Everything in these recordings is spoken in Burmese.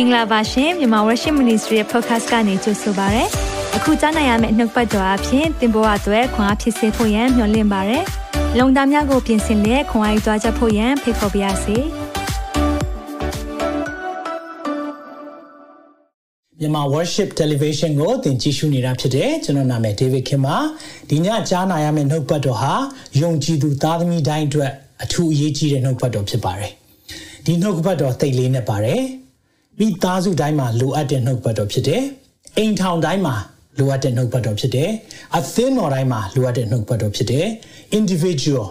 င်္ဂလာပါရှင်မြန်မာ Worship Ministry ရဲ့ podcast ကနေကြိုဆိုပါရစေ။အခုကြားနိုင်ရမယ့်နှုတ်ပတ်တော်အဖြစ်သင်ပေါ်အပ်ွယ်ခွန်အားဖြစ်စေဖို့ယံမျှဝင့်ပါရစေ။လုံတာများကိုပြင်ဆင်လက်ခွန်အားယူကြားချက်ဖို့ယံဖိတ်ခေါ်ပါရစေ။မြန်မာ Worship Television ကိုသင်ကြည့်ရှုနေတာဖြစ်တယ်ကျွန်တော်နာမည် David Kim ပါဒီညကြားနာရမယ့်နှုတ်ပတ်တော်ဟာယုံကြည်သူသားသမီးတိုင်းအတွက်အထူးအရေးကြီးတဲ့နှုတ်ပတ်တော်ဖြစ်ပါတယ်ဒီနှုတ်ပတ်တော်သိလေးနဲ့ပါတယ် မိသားစုတိုင်းမှာလိုအပ်တဲ့နှုတ်ပတ်တော်ဖြစ်တယ်။အိမ်ထောင်တိုင်းမှာလိုအပ်တဲ့နှုတ်ပတ်တော်ဖြစ်တယ်။အသင်းတော်တိုင်းမှာလိုအပ်တဲ့နှုတ်ပတ်တော်ဖြစ်တယ်။ individual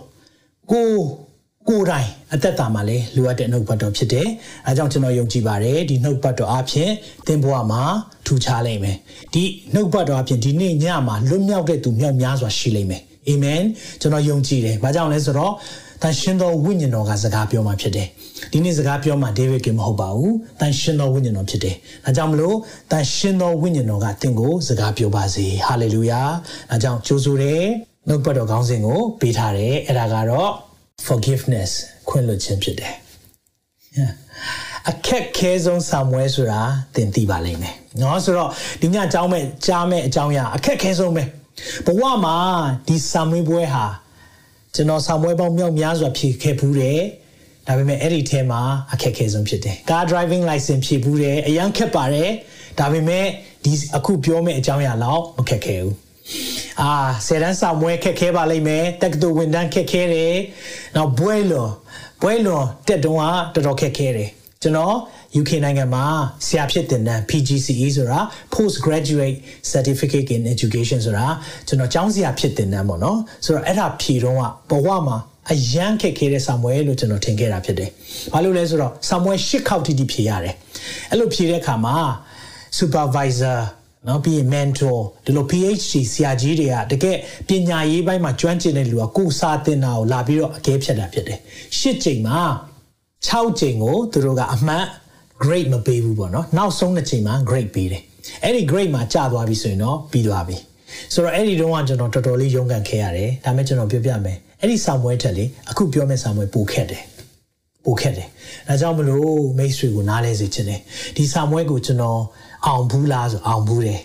ကိုကိုယ်တိုင်အသက်တာမှာလည်းလိုအပ်တဲ့နှုတ်ပတ်တော်ဖြစ်တယ်။အဲကြောင့်ကျွန်တော်ယုံကြည်ပါတယ်ဒီနှုတ်ပတ်တော်အပြင်သင်ဘဝမှာထူခြားလိမ့်မယ်။ဒီနှုတ်ပတ်တော်အပြင်ဒီနေ့ညမှာလွတ်မြောက်တဲ့သူမြောက်များစွာရှိလိမ့်မယ်။အာမင်ကျွန်တော်ယုံကြည်တယ်။ဘာကြောင့်လဲဆိုတော့ တန်ရှင်သောဝိညာဉ်တော်ကစကားပြောမှာဖြစ်တယ်။ဒီနေ့စကားပြောမှာဒေးဗစ်ကမဟုတ်ပါဘူး။တန်ရှင်သောဝိညာဉ်တော်ဖြစ်တယ်။ဒါကြောင့်မလို့တန်ရှင်သောဝိညာဉ်တော်ကသင်ကိုစကားပြောပါစေ။ဟာလေလုယာ။အဲကြောင့်ကြိုးဆိုတယ်နှုတ်ပတ်တော်ကောင်းစဉ်ကိုပေးထားတယ်။အဲ့ဒါကတော့ forgiveness ခွင့်လွှတ်ခြင်းဖြစ်တယ်။အခက်ခဲဆုံးဆာမွဲဆိုတာသင်သိပါလိမ့်မယ်။နော်ဆိုတော့ဒီညအကြောင်းမဲ့ကြားမဲ့အကြောင်းအရာအခက်ခဲဆုံးပဲ။ဘဝမှာဒီဆာမွေးပွဲဟာ ကျွန်တော်ဆောင်ပွဲပေါင်းမြောက်များစွာဖြည့်ခဲ့ဘူးတယ်ဒါပေမဲ့အဲ့ဒီထဲမှာအခက်အခဲဆုံးဖြစ်တယ် car driving license ဖြည့်ဘူးတယ်အရန်ခက်ပါတယ်ဒါပေမဲ့ဒီအခုပြောမယ့်အကြောင်းအရာတော့မခက်ခဲဘူးအာဆယ်တန်းဆောင်ပွဲခက်ခဲပါလိမ့်မယ်တက္ကသိုလ်ဝန်ထမ်းခက်ခဲတယ်နောက်ဘွဲလော်ဘွဲလော်တက်တုံးကတော်တော်ခက်ခဲတယ် ကျွန်တော် UK နိုင်ငံမှာဆရာဖြစ်တဲ့နန်း PGCE ဆိုတာ Post Graduate Certificate in Education ဆိုတာကျွန်တော်ကျောင်းဆရာဖြစ်တဲ့နန်းပေါ့နော်ဆိုတော့အဲ့ဒါဖြေတော့ကဘဝမှာအရန်ခက်ခဲတဲ့ဆာမွဲလို့ကျွန်တော်ထင်ခဲ့တာဖြစ်တယ်။ဘာလို့လဲဆိုတော့ဆာမွဲ၈ခေါက်တိတိဖြေရတယ်။အဲ့လိုဖြေတဲ့အခါမှာ supervisor နော်ပြီးရင် mentor ဒီလို PhD ဆရာကြီးတွေကတကယ်ပညာရေးပိုင်းမှာကျွမ်းကျင်တဲ့လူကကိုစာတင်တာကိုလာပြီးတော့အကဲဖြတ်တာဖြစ်တယ်။၈ချိန်မှာ 6ချိန်ကိုသူတို့ကအမှတ် grade မပေးဘူးပေါ့နော်နောက်ဆုံးတစ်ချိန်မှာ grade ပေးတယ်အဲ့ဒီ grade မှာကျသွားပြီဆိုရင်တော့ပြီးသွားပြီဆိုတော့အဲ့ဒီတုန်းကကျွန်တော်တော်တော်လေးရုန်းကန်ခဲ့ရတယ်ဒါပေမဲ့ကျွန်တော်ပြောပြမယ်အဲ့ဒီစာမွေးထက်လေအခုပြောမယ့်စာမွေးပိုခက်တယ်ပိုခက်တယ်ဒါကြောင့်မလို့မိတ်ဆွေကိုနားလဲစေချင်တယ်ဒီစာမွေးကိုကျွန်တော်အောင်ဘူးလားဆိုအောင်ဘူးတယ်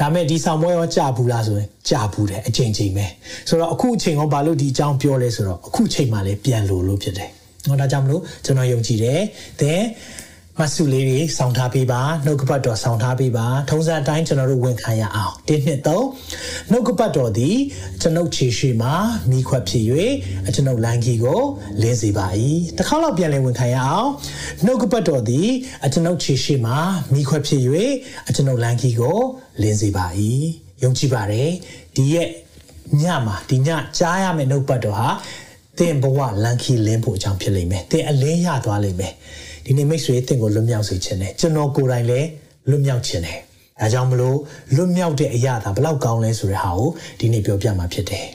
ဒါမဲ့ဒီဆောင်ပွဲရောကြာဘူးလားဆိုရင်ကြာဘူးတယ်အချိန်ချိန်ပဲဆိုတော့အခုအချိန်ရောဘာလို့ဒီအကြောင်းပြောလဲဆိုတော့အခုချိန်မှလည်းပြန်လို့လို့ဖြစ်တယ် ဟောဒါကြောင့်မလို့ကျွန်တော်ယုံကြည်တယ်သင်မဆုလေးတွေစောင့်ထားပေးပါနှုတ်ကပတ်တော်စောင့်ထားပေးပါထုံးစံအတိုင်းကျွန်တော်တို့ဝန်ခံရအောင်တင်းနှစ်သုံးနှုတ်ကပတ်တော်သည်ကျွန်ုပ်ခြေရှိမှာမိခွက်ဖြစ်၍ကျွန်ုပ်လမ်းကြီးကိုလင်းစေပါ၏တစ်ခါတော့ပြန်လည်ဝန်ခံရအောင်နှုတ်ကပတ်တော်သည်ကျွန်ုပ်ခြေရှိမှာမိခွက်ဖြစ်၍ကျွန်ုပ်လမ်းကြီးကိုလင်းစေပါ၏ယုံကြည်ပါတယ်ဒီရဲ့ညမှာဒီညကြားရမယ့်နှုတ်ပတ်တော်ဟာ သင်ဘဝလန်ခီလင်းဖို့အကြောင်းဖြစ်လိမ့်မယ်သင်အလင်းရသွားလိမ့်မယ်ဒီနေ့မိတ်ဆွေတင့်ကိုလွတ်မြောက်စေခြင်းနဲ့ကျွန်တော်ကိုယ်တိုင်လည်းလွတ်မြောက်ခြင်းနဲ့အဲကြောင့်မလို့လွတ်မြောက်တဲ့အရာသာဘလောက်ကောင်းလဲဆိုတဲ့ဟာကိုဒီနေ့ပြောပြမှာဖြစ်တယ်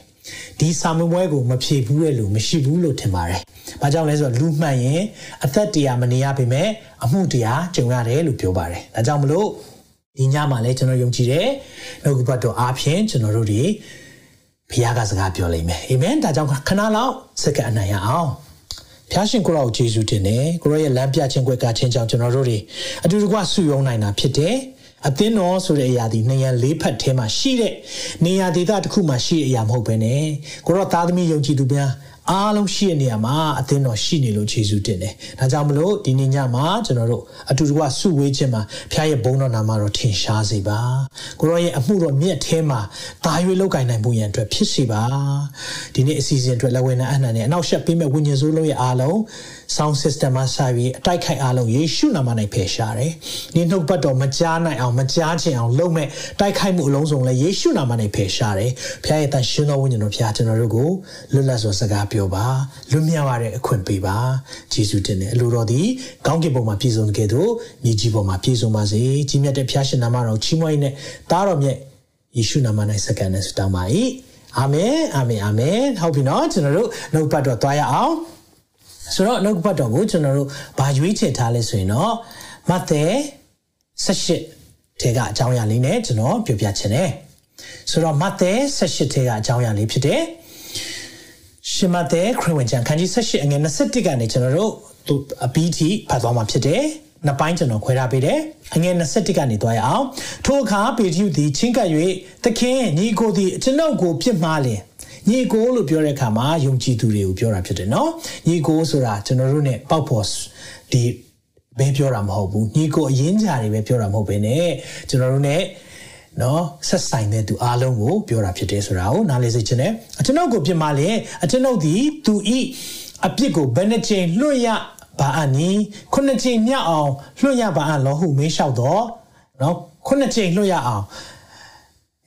ဒီစာမပွဲကိုမဖြေဘူးတဲ့လူမရှိဘူးလို့ထင်ပါတယ်။ဘာကြောင့်လဲဆိုတော့လူမှန်ရင်အသက်တရားမနေရပေမဲ့အမှုတရားကြုံရတယ်လို့ပြောပါတယ်။ဒါကြောင့်မလို့ဒီညမှာလည်းကျွန်တော်ယုံကြည်တယ်။နှုတ်ကပတ်တော်အားဖြင့်ကျွန်တော်တို့ဒီ ဘုရားကစကားပြောလိမ့်မယ်။အာမင်။ဒါကြောင့်ခဏလောက်စက္ကန့်အနံ့ရအောင်။ဖျားရှင်ကိုရောယေရှုတင်တယ်ကိုရောရဲ့လမ်းပြခြင်းကွယ်ကခြင်းကြောင့်ကျွန်တော်တို့တွေအတူတကွဆုယုံနိုင်တာဖြစ်တယ်အသင်းတော်ဆိုတဲ့အရာဒီနေရန်လေးဖက်ထဲမှာရှိတဲ့နေရာဒေသတစ်ခုမှာရှိတဲ့အရာမဟုတ်ဘဲနဲ့ကိုရောသားသမီးယုံကြည်သူများ အားလုံးရှိတဲ့နေရာမှာအသင်းတော်ရှိနေလို့ယေရှုတင်တယ်။ဒါကြောင့်မလို့ဒီနေ့ညမှာကျွန်တော်တို့အတူတကွဆုဝေးခြင်းမှာဖခင်ရဲ့ဘုန်းတော်နာမတော်ထင်ရှားစေပါ။ကိုရောရဲ့အမှုတော်မြတ်ထဲမှာဒါရွေးလောက်ကင်နိုင်မှုရန်အတွက်ဖြစ်စေပါ။ဒီနေ့အစီအစဉ်အတွက်လက်ဝဲနဲ့အနှံနဲ့အနောက်ရှက်ပေးမဲ့ဝိညာဉ်စိုးလုံးရဲ့အားလုံး sound system မှာစာပြီးအတိုက်ခိုက်အားလုံးယေရှုနာမ၌ဖယ်ရှားတယ်။ဒီနှုတ်ပတ်တော်မကြားနိုင်အောင်မကြားချင်အောင်လုပ်မဲ့တိုက်ခိုက်မှုအလုံးစုံလည်းယေရှုနာမ၌ဖယ်ရှားတယ်။ဖခင်ရဲ့တန်ရှင်တော်ဝိညာဉ်တော်ဖခင်ကျွန်တော်တို့ကိုလွတ်လပ်စွာစကားပြောပါလွတ်မြောက်ရတဲ့အခွင့်ပေးပါ။ယေရှုတင်တယ်အလိုတော်သည်ကောင်းကင်ဘုံမှာပြည့်စုံတဲ့ကဲ့သို့မြေကြီးပေါ်မှာပြည့်စုံပါစေ။ကြီးမြတ်တဲ့ဖခင်ရှင်နာမတော်ချီးမွမ်းနဲ့သားတော်မြတ်ယေရှုနာမ၌စက္ကန့်နဲ့ဆုတောင်းပါ၏။အာမင်အာမင်အာမင်ဟုတ်ပြီနော်ကျွန်တော်တို့နှုတ်ပတ်တော်သွားရအောင်။ ဆိုတော့နှုတ်ပတ်တော်ကိုကျွန်တော်တို့ဘာရွေးချယ်ထားလဲဆိုရင်တော့မဿဲ18ထဲကအကြောင်းအရာလေးနဲ့ကျွန်တော်ပြောပြချင်တယ်ဆိုတော့မဿဲ18ထဲကအကြောင်းအရာလေးဖြစ်တယ်ရှင်မဿဲခရစ်ဝင်ကျမ်းခန်းကြီး18အငယ်21ကနေကျွန်တော်တို့သူအပီးထိဖတ်သွားမှာဖြစ်တယ်နှစ်ပိုင်းကျွန်တော်ခွဲထားပေးတယ်အငယ်21ကနေသွားရအောင်ထိုအခါပေတရုသည်ချင်းကပ်၍သခင်ညီကိုသည်ကျွန်ုပ်ကိုပြစ်မှားလင် ညီကိုလို့ပြောတဲ့အခါမှာယုံကြည်သူတွေကိုပြောတာဖြစ်တယ်နော်ညီကိုဆိုတာကျွန်တော်တို့ ਨੇ ပေါက်ဖို့ဒီဘယ်ပြောတာမဟုတ်ဘူးညီကိုအရင်ကြာတွေပဲပြောတာမဟုတ်ဘဲねကျွန်တော်တို့ ਨੇ နော်ဆက်ဆိုင်တဲ့သူအားလုံးကိုပြောတာဖြစ်တယ်ဆိုတာကိုနားလည်စေချင်တယ်အကျွန်ုပ်ကိုပြစ်မှားလင်အကျွန်ုပ်သည်သူဤအပြစ်ကိုဘယ်နှချိန်လွှတ်ရဘာအနီခုနှစ်ချိန်မြောက်အောင်လွှတ်ရပါအလောဟုမေးလျှောက်တော့နော်ခုနှစ်ချိန်လွှတ်ရအောင်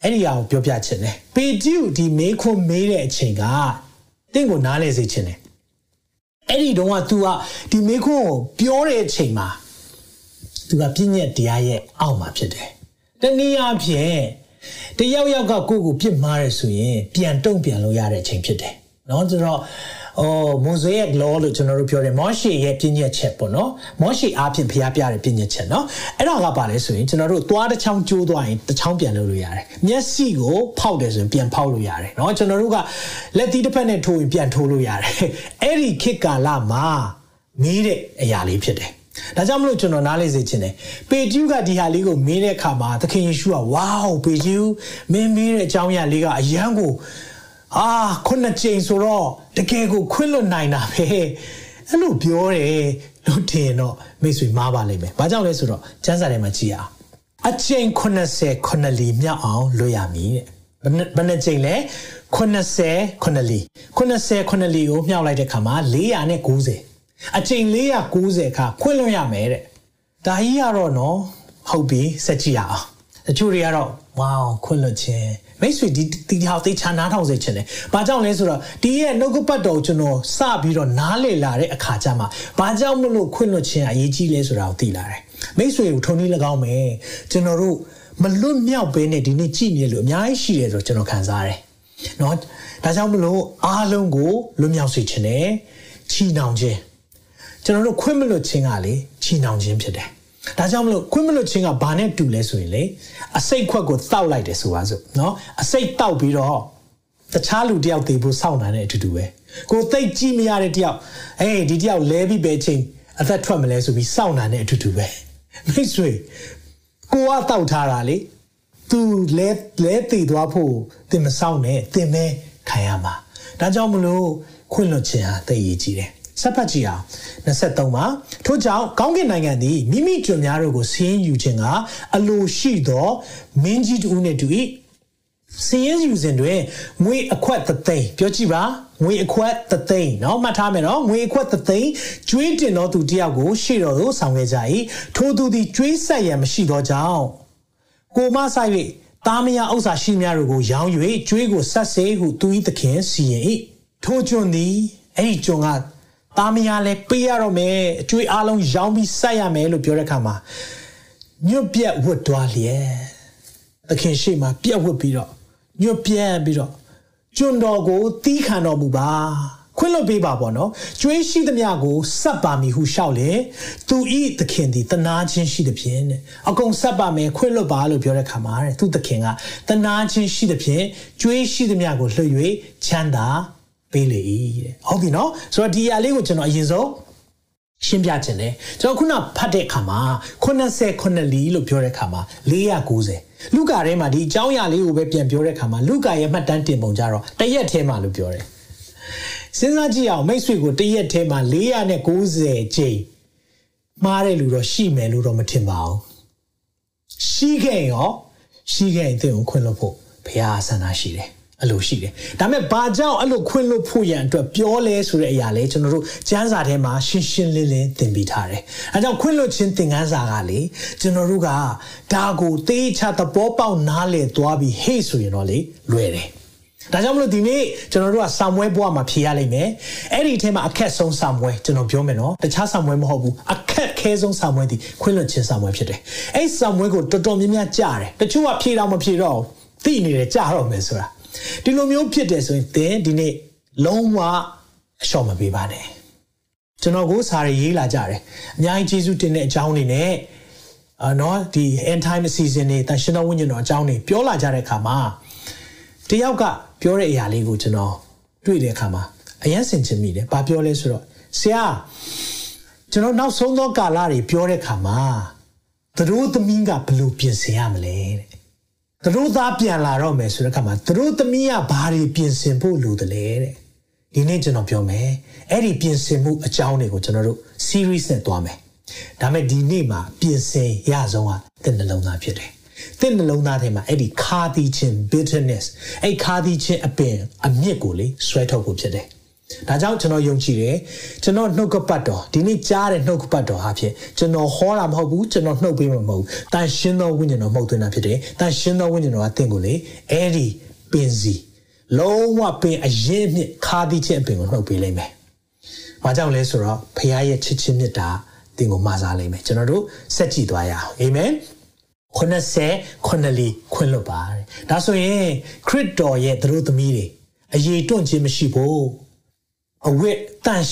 အဲ့ဒီအရာကိုပြောပြချင်တယ်ပေတရုဒီမေခွန်းမေးတဲ့အချိန်ကတင့်ကိုနားလဲစေချင်တယ်အဲ့ဒီတော့က तू ကဒီမေခွန်းကိုပြောတဲ့အချိန်မှာ तू ကပြည့်ညက်တရားရဲ့အောက်မှာဖြစ်တယ်တနည်းအားဖြင့်တယောက်ယောက်ကကိုယ့်ကိုပြစ်မှားရဲဆိုရင်ပြန်တုံ့ပြန်လို့ရတဲ့အချိန်ဖြစ်တယ်နော်ဆိုတော့ အော်မိုဇေယက် law လို့ကျွန်တော်တို့ပြောတယ်မောရှေရဲ့ပြည့်ညက်ချက်ပေါ့နော်မောရှေအားဖြင့်ဖျားပြတဲ့ပြည့်ညက်ချက်နော်အဲ့ဒါကပါလဲဆိုရင်ကျွန်တော်တို့သွားတစ်ချောင်းကျိုးသွားရင်တစ်ချောင်းပြန်လုပ်လို့ရတယ်မျက်စိကိုဖောက်တယ်ဆိုရင်ပြန်ဖောက်လို့ရတယ်နော်ကျွန်တော်တို့ကလက်သီးတစ်ဖက်နဲ့ထိုးရင်ပြန်ထိုးလို့ရတယ်အဲ့ဒီခေတ်ကာလမှာမီးတဲ့အရာလေးဖြစ်တယ်ဒါကြောင့်မလို့ကျွန်တော်နားလေစေချင်တယ်ပေတျုကဒီဟာလေးကိုမင်းတဲ့အခါမှာသခင်ယေရှုကဝေါပေတျုမင်းမင်းတဲ့အကြောင်းအရာလေးကအယံကို အာခုနှစ်ကြိမ်ဆိုတော့တကယ်ကိုခွင့်လွတ်နိုင်တာပဲအဲ့လိုပြောတယ်လို့ထင်တော့မိတ်ဆွေမားပါလိမ့်မယ်။ဘာကြောင့်လဲဆိုတော့ကျမ်းစာထဲမှာကြည်အောင်အချိန်80ခုနှစ်လီမြောက်အောင်လွတ်ရမည်တဲ့။ဘယ်နှချိန်လဲ80ခုနှစ်လီ80ခုနှစ်လီကိုမြောက်လိုက်တဲ့ခါမှာ490အချိန်490ခါခွင့်လွတ်ရမယ်တဲ့။ဒါကြီးကတော့နော်ဟုတ်ပြီစက်ကြည့်ရအောင်။တချို့တွေကတော့ ဝေါခွင့်လွတ်ခြင်းမိတ်ဆွေဒီဒီဟာသိချာနားထောင်စေချင်တယ်။ဘာကြောင့်လဲဆိုတော့ဒီရဲ့နှုတ်ကပတ်တော်ကျွန်တော်စပြီးတော့နားလေလာတဲ့အခါကျမှဘာကြောင့်မလို့ခွင့်လွှတ်ခြင်းအရေးကြီးလဲဆိုတာကိုသိလာတယ်။မိတ်ဆွေကိုထုံနည်း၎င်းမယ်ကျွန်တော်တို့မလွတ်မြောက်ဘဲနဲ့ဒီနေ့ကြည်မြဲလို့အများကြီးရှိတယ်ဆိုတော့ကျွန်တော်ခံစားရတယ်။နော်ဒါကြောင့်မလို့အားလုံးကိုလွတ်မြောက်စေချင်တယ်။ချီနှောင်ခြင်းကျွန်တော်တို့ခွင့်မလွတ်ခြင်းကလေချီနှောင်ခြင်းဖြစ်တယ်။ ဒါကြောင့်မလို့ခွင့်မလွတ်ခြင်းကဘာနဲ့တူလဲဆိုရင်လေအစိတ်ခွက်ကိုတောက်လိုက်တယ်ဆိုပါစို့နော်အစိတ်တောက်ပြီးတော့တခြားလူတယောက်သေးဖို့စောင့်နေတဲ့အတူတူပဲကိုသိတ်ကြည့်မရတဲ့တယောက်အေးဒီတယောက်လဲပြီးပဲချင်းအသက်ထွက်မလဲဆိုပြီးစောင့်နေတဲ့အတူတူပဲမိတ်ဆွေကိုကတောက်ထားတာလေ तू လဲလဲတည်သွားဖို့တင်မစောင့်နဲ့တင်မဲခံရမှာဒါကြောင့်မလို့ခွင့်လွတ်ခြင်းဟာသိရည်ကြီးတယ် ဆက်ဖတ်ကြည့်အောင်23မှာထို့ကြောင့်ကောင်းကင်နိုင်ငံသည်မိမိကျွန်များတို့ကိုဆင်းယူခြင်းကအလိုရှိသောမင်းကြီးတူနှင့်တူ၏စည်ရင်ယူစဉ်တွင်ငွေအခွက်သသိန်းပြောကြည့်ပါငွေအခွက်သသိန်းเนาะမှတ်ထားမယ်เนาะငွေအခွက်သသိန်းကျွေးတင်သောသူတယောက်ကိုရှေ့တော်သို့ဆောင်ခဲ့ကြ၏ထိုသူသည်ကျွေးဆက်ရန်မရှိသောကြောင့်ကိုမဆိုင်၍တာမယာဥစ္စာရှိများတို့ကိုရောင်း၍ကျွေးကိုဆက်စေဟုသူ၏သခင်စီရင်၏ထိုကျွန်သည်အဲ့ဒီကျွန်က သားမယားလည်းပေးရတော့မယ်အကျွေးအားလုံးရောင်းပြီးစိုက်ရမယ်လို့ပြောတဲ့အခါမှာညွတ်ပြက်ဝတ်သွားလျက်သခင်ရှိမှပြက်ဝတ်ပြီးတော့ညွတ်ပြက်ပြီးတော့ကျွန်းတော်ကိုတီးခံတော်မူပါခွင့်လွှတ်ပေးပါပေါ့နော်ကျွေးရှိသမျှကိုစပ်ပါမည်ဟုရှောက်လေသူဤသခင်သည်တနာခြင်းရှိသည်ဖြင့်တဲ့အကုန်စပ်ပါမယ်ခွင့်လွှတ်ပါလို့ပြောတဲ့ခါမှာတဲ့သူသခင်ကတနာခြင်းရှိသည်ဖြင့်ကျွေးရှိသမျှကိုလှည့်၍ချမ်းသာ ပေးလေ၏တဲ့ဟုတ်ပြီနော်ဆိုတော့ဒီအရာလေးကိုကျွန်တော်အရင်ဆုံးရှင်းပြခြင်းတယ်ကျွန်တော်ခုနဖတ်တဲ့အခါမှာ80ခုနှစ်လီလို့ပြောတဲ့အခါမှာ490လူကာထဲမှာဒီအကြောင်းအရာလေးကိုပဲပြန်ပြောတဲ့အခါမှာလူကာရဲ့မှတ်တမ်းတင်ပုံကြတော့တရက်ထဲမှာလို့ပြောတယ်စဉ်းစားကြည့်အောင်မိတ်ဆွေကိုတရက်ထဲမှာ490ချိန်မှားတဲ့လူတော့ရှိမယ်လို့တော့မထင်ပါဘူးရှိခဲ့ရောရှိခဲ့ရင်သင်ကိုခွင့်လို့ဖို့ဘုရားဆန္ဒရှိတယ် အဲ့လိုရှိတယ်ဒါပေမဲ့ဘာကြောင့်အဲ့လိုခွင့်လွတ်ဖို့ရန်အတွက်ပြောလဲဆိုတဲ့အရာလေးကျွန်တော်တို့ကျမ်းစာထဲမှာရှင်းရှင်းလင်းလင်းသင်ပေးထားတယ်အဲကြောင့်ခွင့်လွတ်ခြင်းသင်ခန်းစာကလေကျွန်တော်တို့ကဒါကိုသေချာသဘောပေါက်နားလည်သွားပြီးဟေ့ဆိုရင်တော့လေလွယ်တယ်ဒါကြောင့်မလို့ဒီနေ့ကျွန်တော်တို့ကဆာမွဲဘွားမှာဖြေရလိမ့်မယ်အဲ့ဒီအထက်မှာအခက်ဆုံးဆာမွဲကျွန်တော်ပြောမယ်နော်တခြားဆာမွဲမဟုတ်ဘူးအခက်ခဲဆုံးဆာမွဲဒီခွင့်လွတ်ခြင်းဆာမွဲဖြစ်တယ်အဲ့ဆာမွဲကိုတော်တော်များများကြားတယ်တချို့ကဖြေတော့မဖြေတော့သိနေတယ်ကြားတော့မယ်ဆိုတာ ဒီလိုမျိုးဖြစ်တယ်ဆိုရင်သင်ဒီနေ့လုံးဝအလျှော့မပေးပါနဲ့ကျွန်တော်ကိုစာရရေးလာကြတယ်အများကြီးကျေးဇူးတင်တဲ့အကြောင်းတွေနဲ့အာနော်ဒီ end time season တွေတန်ရှင်တော်ဝိညာဉ်တော်အကြောင်းတွေပြောလာကြတဲ့အခါမှာတယောက်ကပြောတဲ့အရာလေးကိုကျွန်တော်တွေ့တဲ့အခါမှာအယံစင်ချင်မိတယ်။ဘာပြောလဲဆိုတော့ဆရာကျွန်တော်နောက်ဆုံးသောကာလတွေပြောတဲ့ခါမှာသူတို့သမီးကဘယ်လိုပြင်ဆင်ရမလဲတဲ့ သူတို့သားပြန်လာတော့မယ်ဆိုတဲ့ခါမှာသူတို့သမီးကဘာတွေပြင်ဆင်ဖို့လိုတယ်လဲတဲ့ဒီနေ့ကျွန်တော်ပြောမယ်အဲ့ဒီပြင်ဆင်မှုအကြောင်းတွေကိုကျွန်တော်တို့ series နဲ့တွားမယ်ဒါပေမဲ့ဒီနေ့မှာပြင်ဆင်ရဆုံးကတဲ့နှလုံးသားဖြစ်တယ်။တဲ့နှလုံးသားထဲမှာအဲ့ဒီခါသီချင်း bitterness အဲ့ခါသီချင်းအပင်အမြင့်ကိုလေဆွဲထုတ်ဖို့ဖြစ်တယ်။ ဒါကြောင့်ကျွန်တော်ယုံကြည်တယ်ကျွန်တော်နှုတ်ကပတ်တော်ဒီနေ့ကြားတဲ့နှုတ်ကပတ်တော်ဟာဖြင့်ကျွန်တော်ဟောတာမဟုတ်ဘူးကျွန်တော်နှုတ်ပေးမှာမဟုတ်ဘူး။တန်ရှင်းသောဝိညာဉ်တော်မှုတ်သွင်းတာဖြစ်တယ်။တန်ရှင်းသောဝိညာဉ်တော်ကတင့်ကိုလေအဲ့ဒီပင်စီလုံးဝပင်အရင်မြင့်ခါသီချင်းအပင်ကိုနှုတ်ပေးလိုက်မယ်။ဘာကြောင့်လဲဆိုတော့ဖခင်ရဲ့ချစ်ချင်းမြတ်တာသင်ကိုမှာစားလိမ့်မယ်ကျွန်တော်တို့စက်ကြည့်သွားရအောင်အာမင်90ခုနှစ်လီခွင့်လွတ်ပါတယ်ဒါဆိုရင်ခရစ်တော်ရဲ့သူတို့သမီးတွေအရေးတွန့်ခြင်းမရှိဘူး အဝတ်တန်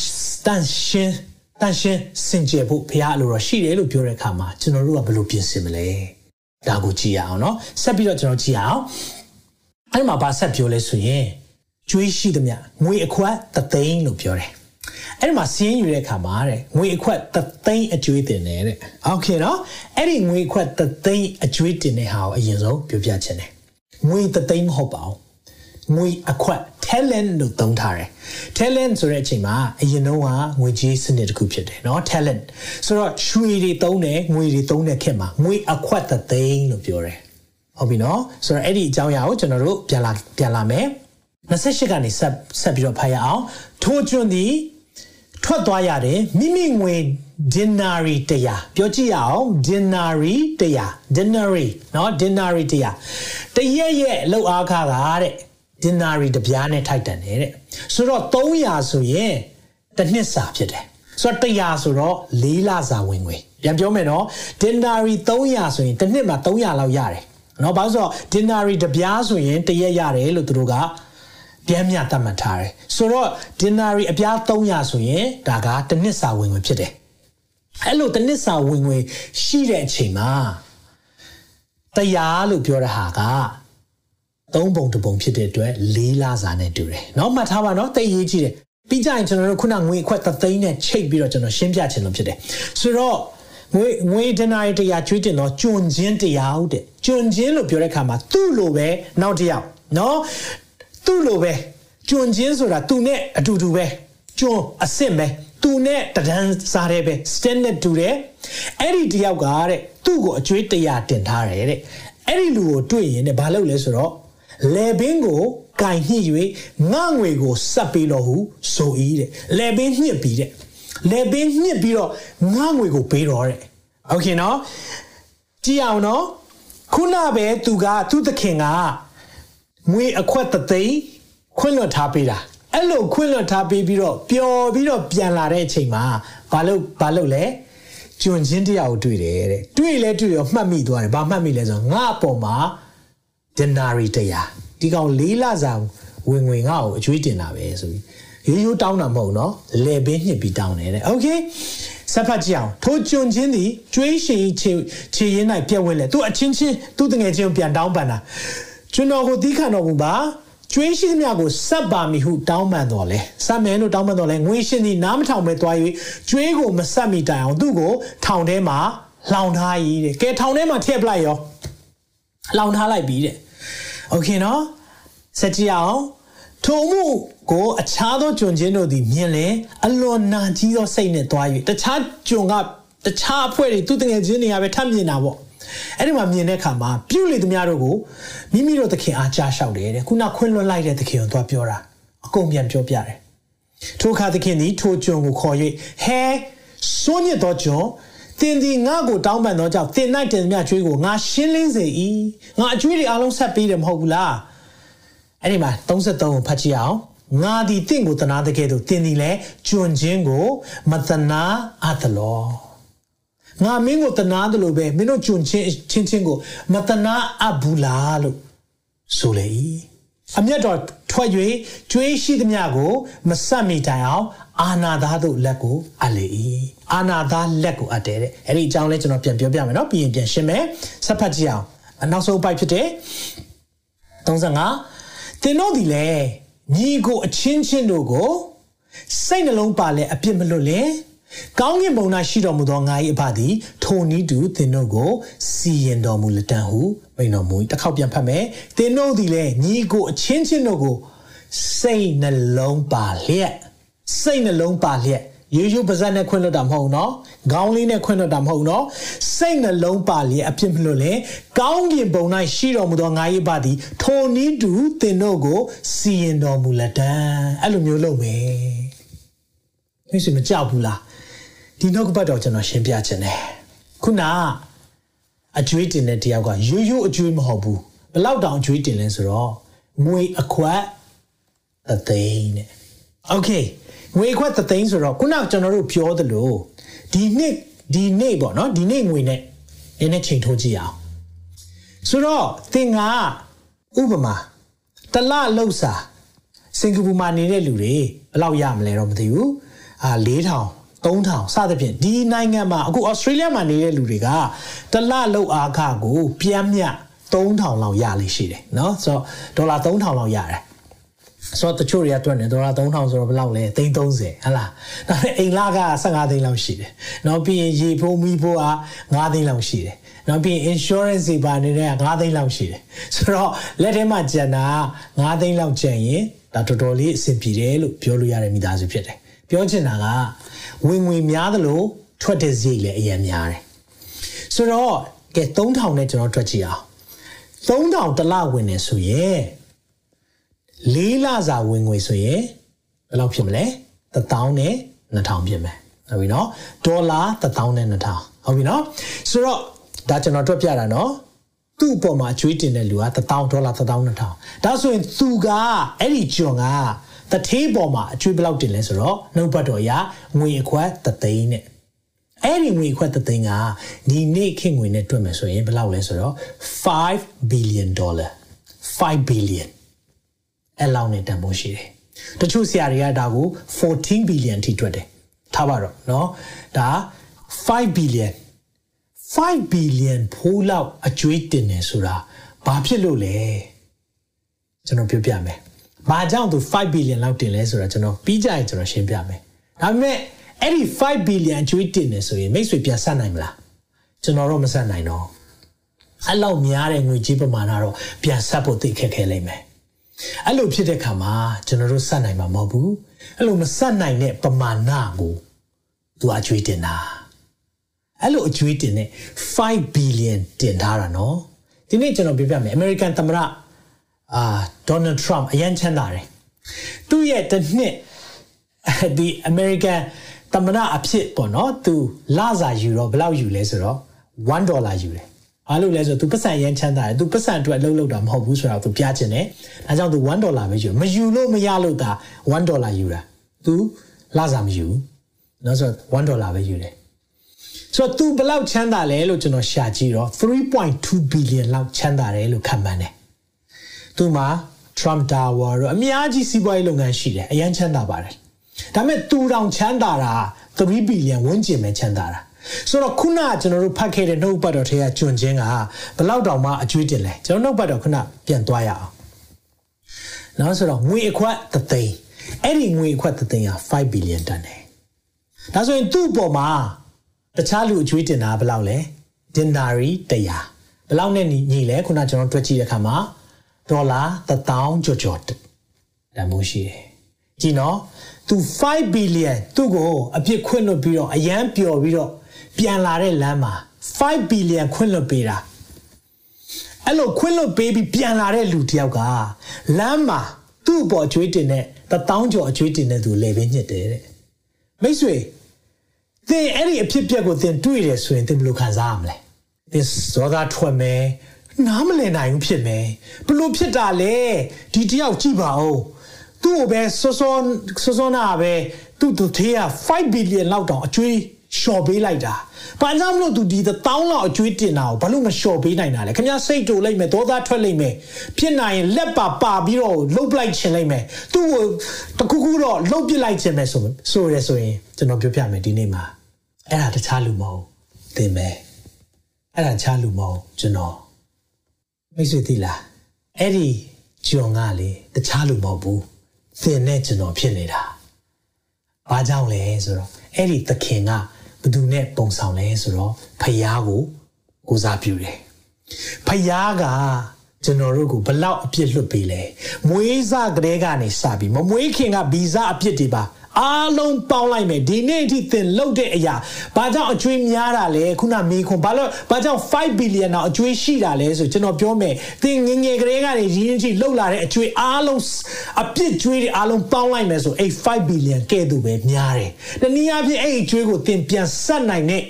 တန်ရှင်းတန်ရှင်းစင်ကြယ်ဖို့ဘုရားအလိုတော်ရှိတယ်လို့ပြောတဲ့အခါမှာကျွန်တော်တို့ကဘယ်လိုပြင်ဆင်မလဲဒါကိုကြည့်ရအောင်เนาะဆက်ပြီးတော့ကျွန်တော်ကြည့်ရအောင်အဲ့မှာဗာဆက်ပြောလဲဆိုရင်ကျွေးရှိသမျှငွေအခွက်သသိန်းလို့ပြောတယ်အဲ့ဒီမှာစီးရင်ယူတဲ့အခါမှာတဲ့ငွေအခွက်သသိန်းအကျွေးတင်တယ်တဲ့โอเคနော်အဲ့ဒီငွေအခွက်သသိန်းအကျွေးတင်တဲ့ဟာကိုအရင်ဆုံးပြောပြချင်တယ်ငွေသသိန်းမဟုတ်ပါဘူး ငွေအခွက် talent လို့သုံးထားတယ် talent ဆိုတဲ့အချိန်မှာအရင်တော့ကငွေကြေးစနစ်တစ်ခုဖြစ်တယ်เนาะ talent ဆိုတော့ရွှေတွေသုံးတယ်ငွေတွေသုံးတဲ့ခေတ်မှာငွေအခွက်သသိန်းလို့ပြောတယ်ဟုတ်ပြီနော်ဆိုတော့အဲ့ဒီအကြောင်းအရာကိုကျွန်တော်တို့ပြန်လာပြန်လာမယ်28ကနေဆက်ဆက်ပြီးတော့ဖတ်ရအောင်ထိုးကျွန်းသည်ထွက်သွားရတယ်မိမိငွေ dinari တရားပြောကြည့်ရအောင် dinari တရား dinari เนาะ dinari တရားတရက်ရဲ့အလောက်အားခါကတဲ့ dinari တပြားနဲ့ထိုက်တန်တယ်တဲ့ဆိုတော့300ဆိုရင်တစ်နှစ်စာဖြစ်တယ်ဆိုတော့100ဆိုတော့4လစာဝင်ငွေပြန်ပြောမယ်နော် dinari 300ဆိုရင်တစ်နှစ်မှာ300လောက်ရတယ်နော်ဘာလို့ဆိုတော့ dinari တပြားဆိုရင်တရက်ရတယ်လို့သူတို့ကပြန်မြတ်မှတ်ထားတယ်ဆိုတော့ dinari အပြား300ဆိုရင်ဒါကတစ်နှစ်စာဝင်ငွေဖြစ်တယ်အဲ့လိုတစ်နှစ်စာဝင်ငွေရှိတဲ့အချိန်မှာတရားလို့ပြောတဲ့ဟာက သုံးပုံတစ်ပုံဖြစ်တဲ့အတွက်၄လစာနဲ့တူတယ်။နောက်မှတ်ထားပါနော်သိရေးကြည့်တယ်။ပြီးကြရင်ကျွန်တော်တို့ခုနငွေအခွက်သသိန်းနဲ့ချိတ်ပြီးတော့ကျွန်တော်ရှင်းပြချင်လို့ဖြစ်တယ်။ဆိုတော့ငွေငွေဒနာရီတရားကျွေးတင်တော့ကျွန်ချင်းတရားဟုတ်တယ်။ကျွန်ချင်းလို့ပြောတဲ့အခါမှာသူ့လိုပဲနောက်တစ်ယောက်နော်သူ့လိုပဲကျွန်ချင်းဆိုတာသူနဲ့အတူတူပဲကျွန်အစ်စ်ပဲသူနဲ့တဒန်းစားတယ်ပဲ stand နဲ့တူတယ်အဲ့ဒီတယောက်ကတဲ့သူ့ကိုအကျွေးတရားတင်ထားတယ်တဲ့အဲ့ဒီလူကိုတွေ့ရင်တဲ့ဘာလုပ်လဲဆိုတော့ လေပင်ကိုကင်ညှိ၍ငငွေကိုစပ်ပေးတော်ဟုဆို၏တဲ့လေပင်ညှစ်ပြီးတဲ့လေပင်ညှစ်ပြီးတော့ငငွေကိုပေးတော်တဲ့ဟုတ်ကဲ့နော်ကြည့်အောင်နော်ခုနပဲသူကသူ့သခင်ကငွေအခွက်သသိန်းခွင့်လွှတ်ထားပေးတာအဲ့လိုခွင့်လွှတ်ထားပေးပြီးတော့ပျော်ပြီးတော့ပြန်လာတဲ့အချိန်မှာဘာလို့ဘာလို့လဲကျွန်ချင်းတရားကိုတွေ့တယ်တဲ့တွေ့လဲတွေ့ရောမှတ်မိသွားတယ်ဘာမှတ်မိလဲဆိုတော့ငါအပေါ်မှာ denari တရားဒီကောင်လေးလစာဝင်ငွေငါ့ကိုအကျွေးတင်တာပဲဆိုပြီးရိုးရိုးတောင်းတာမဟုတ်နော်လေပင်းညှစ်ပြီးတောင်းတယ်တဲ့โอเคဆက်ဖတ်ကြည့်အောင်ထိုကျွန်းချင်းသည်ကျွေးရှိချေချေရင်၌ပြက်ဝင်လေသူအချင်းချင်းသူတငယ်ချင်းကိုပြန်တောင်းပန်တာကျွန်တော်ကိုသီးခံတော်မူပါကျွေးရှိသမျှကိုစပ်ပါမီဟုတောင်းပန်တော်လဲစပ်မယ်လို့တောင်းပန်တော်လဲငွေရှင်သည်နားမထောင်ပဲသွား၍ကျွေးကိုမစပ်မိတိုင်အောင်သူ့ကိုထောင်ထဲမှာလှောင်ထားရည်တဲ့ကဲထောင်ထဲမှာထည့်ပလိုက်ရော လှောင်ထားလိုက်ပြီတဲ့โอเคနော်စကြည့်အောင်ထိုမှုကိုအခြားသောကျွန်ချင်းတို့သည်မြင်လဲအလွန်နာကြီးသောစိတ်နဲ့သွား၍တခြားကျွန်ကတခြားအဖွဲ့တွေသူတငယ်ချင်းတွေကပဲထပ်မြင်တာပေါ့အဲ့ဒီမှာမြင်တဲ့အခါမှာပြုလေသမျှတို့ကိုမိမိတို့သခင်အားကြားလျှောက်တယ်တဲ့ခုနခွင့်လွှတ်လိုက်တဲ့သခင်ကိုသွားပြောတာအကုန်ပြန်ပြောပြတယ်ထိုအခါသခင်သည်ထိုကျွန်ကိုခေါ်၍ဟဲစွန့်ညစ်သောကျွန် တင်ဒီငါ့ကိုတောင်းပန်သောကြောင့်တင်နိုင်တင်မြကျွေးကိုငါရှင်းလင်းစေ၏ငါအကျွေးတွေအလုံးဆက်ပေးတယ်မဟုတ်ဘူးလားအဲ့ဒီမှာ33ကိုဖတ်ကြည့်အောင်ငါဒီတင့်ကိုတနာတဲ့ကဲ့သို့တင်ဒီလဲကျွန်းချင်းကိုမတနာအပ်လောငါမင်းကိုတနာတယ်လို့ပဲမင်းတို့ကျွန်းချင်းချင်းချင်းကိုမတနာအပ်ဘူးလားလို့ဆိုလေအမျက်တော်ထွက်၍ကျွေးရှိသမျှကိုမဆက်မိတိုင်အောင် အာနာသားတို့လက်ကိုအပ်လေ၏အာနာသားလက်ကိုအပ်တယ်တဲ့အဲ့ဒီအကြောင်းလေးကျွန်တော်ပြန်ပြောပြမယ်နော်ပြီးရင်ပြန်ရှင်းမယ်ဆက်ဖတ်ကြည့်အောင်နောက်ဆုံးပိုက်ဖြစ်တဲ့35တင်တို့ဒီလေညီကိုအချင်းချင်းတို့ကိုစိတ်နှလုံးပါလဲအပြစ်မလွတ်လဲကောင်းကင်ဘုံ၌ရှိတော်မူသောငါ၏အဖသည်ထိုနည်းတူသင်တို့ကိုစီရင်တော်မူလက်တံဟုမိန်တော်မူတစ်ခေါက်ပြန်ဖတ်မယ်သင်တို့သည်လည်းညီကိုအချင်းချင်းတို့ကိုစိတ်နှလုံးပါလျက် စိတ်နှလုံးပါလျက်ရိုးရိုးပါဇက်နဲ့ခွင့်လွတ်တာမဟုတ်နော်ခေါင်းလေးနဲ့ခွင့်လွတ်တာမဟုတ်နော်စိတ်နှလုံးပါလျက်အဖြစ်မလို့လေကောင်းကင်ဘုံ၌ရှိတော်မူသောငါ၏ပါသည်ထိုနည်းတူသင်တို့ကိုစီရင်တော်မူလက်တံအဲ့လိုမျိုးလုပ်မယ်မိတ်ဆွေမကြောက်ဘူးလားဒီနောက်ကပတ်တော့ကျွန်တော်ရှင်းပြခြင်းတယ်ခုနအကျွေးတင်တဲ့တယောက်ကရိုးရိုးအကျွေးမဟုတ်ဘူးဘလောက်တောင်အကျွေးတင်လဲဆိုတော့ငွေအခွက်အသိန်းနဲ့ okay ငွေခွက်သသိန်းဆိုတော့ခုနကကျွန်တော်တို့ပြောသလိုဒီနှစ်ဒီနေ့ပေါ့နော်ဒီနေ့ငွေနဲ့နည်းနည်းချိန်ထိုးကြည့်အောင်ဆိုတော့သင်ကဥပမာတလလောက်စာစင်ကာပူမှာနေတဲ့လူတွေဘယ်လောက်ရမလဲတော့မသိဘူးအာ4000 3000စသဖြင့်ဒီနိုင်ငံမှာအခုဩစတြေးလျမှာနေတဲ့လူတွေကတလလောက်အားခကိုပြန်မြ3000လောက်ရလိမ့်ရှိတယ်เนาะဆိုတော့ဒေါ်လာ3000လောက်ရတယ် ဆိုတော့တချို့တွေကတွက်နေဒေါ်လာ3000ဆိုတော့ဘယ်လောက်လဲ330ဟဟလားဒါပေမဲ့အိမ်လာက15သိန်းလောက်ရှိတယ်နောက်ပြီးရင်ရေဖိုးမီးဖိုးက9သိန်းလောက်ရှိတယ်နောက်ပြီး insurance တွေပါနေတဲ့က9သိန်းလောက်ရှိတယ်ဆိုတော့လက်ထဲမှာကျန်တာ9သိန်းလောက်ကျန်ရင်ဒါတော်တော်လေးအဆင်ပြေတယ်လို့ပြောလို့ရတဲ့မိသားစုဖြစ်တယ်ပြောချင်တာကဝင်ငွေများသလိုထွက်တဲ့ဈေးလည်းအရင်များတယ်ဆိုတော့ကဲ3000နဲ့ကျွန်တော်တွက်ကြည့်အောင်3000တစ်လဝင်နေဆိုရင် လေးလစာဝင်ငွေဆိုရင်ဘယ်လောက်ဖြစ်မလဲ1000နဲ့2000ဖြစ်မယ်ဟုတ်ပြီနော်ဒေါ်လာ1000နဲ့2000ဟုတ်ပြီနော်ဆိုတော့ဒါကျွန်တော်တွက်ပြတာနော်သူ့အပေါ်မှာအကျွေးတင်တဲ့လူက1000ဒေါ်လာ1000 2000ဒါဆိုရင်သူကအဲ့ဒီကျွန်ကတထေးပေါ်မှာအကျွေးဘယ်လောက်တင်လဲဆိုတော့နှုတ်ပတ်တော်ရငွေအခွက်သသိန်းနဲ့အဲ့ဒီငွေအခွက်သသိန်းကဒီနေ့ခေတ်ငွေနဲ့တွက်မယ်ဆိုရင်ဘယ်လောက်လဲဆိုတော့5 billion dollar 5 billion အဲ့လောက်နဲ့တန်ဖိုးရှိတယ်တချို့ဆရာတွေကဒါကို14 billion ထိတွက်တယ်ထားပါတော့เนาะဒါ5 billion 5 billion ဖိုးလောက်အကျွေးတင်နေဆိုတာဘာဖြစ်လို့လဲကျွန်တော်ပြောပြမယ်။ဘာကြောင့်သူ5 billion လောက်တင်လဲဆိုတာကျွန်တော်ပြီးကြရင်ကျွန်တော်ရှင်းပြမယ်။ဒါပေမဲ့အဲ့ဒီ5 billion ကျွေးတင်နေဆိုရင်မိတ်ဆွေပြန်ဆက်နိုင်မလား။ကျွန်တော်တော့မဆက်နိုင်တော့။အဲ့လောက်များတဲ့ငွေကြေးပမာဏတော့ပြန်ဆက်ဖို့သိခက်ခဲလိမ့်မယ်။ အဲ့လိုဖြစ်တဲ့ခါမှာကျွန်တော်တို့ဆက်နိုင်မှာမဟုတ်ဘူး။အဲ့လိုမဆက်နိုင်တဲ့ပမာဏကိုသူအကျွေးတင်တာ။အဲ့လိုအကျွေးတင်တဲ့5 billion တင်ထားတာနော်။ဒီနေ့ကျွန်တော်ပြပြမယ် American သမ္မတအာဒေါ်နယ်ထရမ့်အရန်ချမ်းသာတယ်သူ့ရဲ့တစ်နှစ်ဒီ American သမ္မတအဖြစ်ပေါ့နော်သူလစာယူတော့ဘယ်လောက်ယူလဲဆိုတော့1ဒေါ်လာယူတယ် ဘာလို့လဲဆိုတော့ तू ပတ်စံရမ်းချမ်းသာတယ် तू ပတ်စံအတွက်အလုပ်လုပ်တာမဟုတ်ဘူးဆိုတော့ तू ပြချင်တယ်ဒါကြောင့် तू 1ဒေါ်လာပဲယူမယူလို့မရလို့ဒါ1ဒေါ်လာယူတာ तू လစာမယူနော်ဆိုတော့1ဒေါ်လာပဲယူတယ်ဆိုတော့ तू ဘယ်လောက်ချမ်းသာလဲလို့ကျွန်တော်ရှာကြည့်တော့3.2 billion လောက်ချမ်းသာတယ်လို့ခန့်မှန်းတယ်သူမှာ Trump Tower တော့အများကြီးစီးပွားရေးလုပ်ငန်းရှိတယ်အရန်ချမ်းသာပါတယ်ဒါပေမဲ့သူတောင်ချမ်းသာတာ3 billion ဝန်းကျင်ပဲချမ်းသာတာ ဆိုတော့ခုနကကျွန်တော်တို့ဖတ်ခဲ့တဲ့နှုတ်ပတ်တော်ထဲကကျွန်းချင်းကဘယ်လောက်တောင်မှအကျွေးတင်လဲကျွန်တော်နှုတ်ပတ်တော်ခုနပြန်သွားရအောင်နောက်ဆိုတော့ငွေအခွက်သသိန်းအဲ့ဒီငွေအခွက်သသိန်းက5 billion တန်တယ်ဒါဆိုရင်သူ့အပေါ်မှာတခြားလူအကျွေးတင်တာဘယ်လောက်လဲ dinari 100ဘယ်လောက်နဲ့ညီလဲခုနကျွန်တော်တွက်ကြည့်တဲ့အခါမှာဒေါ်လာ1000ကျော်ကျော်တန်မိုးရှိတယ်ကြည့်နော်သူ5 billion သူ့ကိုအပြစ်ခွင့်လွတ်ပြီးတော့အရန်ပျော်ပြီးတော့ ပြန်လာတဲ့လမ်းမှာ5 billion ခွင့်လွတ်ပေးတာအဲ့လိုခွင့်လွတ်ပေးပြီးပြန်လာတဲ့လူတယောက်ကလမ်းမှာသူ့အပေါ်အကျွေးတင်တဲ့1000ကျော်အကျွေးတင်တဲ့သူလေပင်ညစ်တယ်တဲ့မိတ်ဆွေသင်အဲ့ဒီအဖြစ်ပြက်ကိုသင်တွေ့တယ်ဆိုရင်သင်ဘယ်လိုခံစားရမလဲသင်ဇောသားထွက်မယ်နားမလည်နိုင်ဘူးဖြစ်မယ်ဘလို့ဖြစ်တာလဲဒီတယောက်ကြည့်ပါဦးသူ့ကိုပဲစောစောစောစောနာပဲသူ့သူသေးက5 billion လောက်တောင်အကျွေး လျှော်ပေးလိုက်တာဘာကြောင့်မလို့သူဒီတောင်းလောက်အကျွေးတင်တာကိုဘာလို့မလျှော်ပေးနိုင်တာလဲခင်ဗျားစိတ်တူလိုက်မယ်ဒေါသထွက်လိုက်မယ်ဖြစ်နိုင်ရင်လက်ပါပါပြီးတော့လှုပ်ပလိုက်ချင်လိုက်မယ်သူ့ကိုတခုခုတော့လှုပ်ပစ်လိုက်ချင်မယ်ဆိုဆိုရဲဆိုရင်ကျွန်တော်ပြောပြမယ်ဒီနေ့မှာအဲ့ဒါတခြားလူမဟုတ်သင်ပဲအဲ့ဒါတခြားလူမဟုတ်ကျွန်တော်မိတ်ဆွေသိလားအဲ့ဒီဂျွန်ကလေတခြားလူမဟုတ်ဘူးသင်နဲ့ကျွန်တော်ဖြစ်နေတာဘာကြောင့်လဲဆိုတော့အဲ့ဒီသခင်က ဘသူနဲ့ပုံဆောင်လဲဆိုတော့ဖယားကိုကိုစားပြုတယ်ဖယားကကျွန်တော်တို့ကိုဘလောက်အပြစ်လွတ်ပေးလဲမွေးစားကလေးကနေစပြီးမမွေးခင်ကဗီဇအပြစ်တွေပါ အားလုံးပေါင်းလိုက်မယ်ဒီနေ့အထိသင်လှုပ်တဲ့အရာဘာကြောင့်အကျွေးများတာလဲခုနမေခွန်ဘာလို့ဘာကြောင့်5 billion တော့အကျွေးရှိတာလဲဆိုကျွန်တော်ပြောမယ်သင်ငငယ်ကလေးကနေရင်းချင်းလှုပ်လာတဲ့အကျွေးအားလုံးအပြစ်ကျွေးတွေအားလုံးပေါင်းလိုက်မယ်ဆိုအဲ့5 billion ကဲ့သို့ပဲများတယ်တနည်းအားဖြင့်အဲ့အကျွေးကိုသင်ပြန်ဆက်နိုင်တဲ့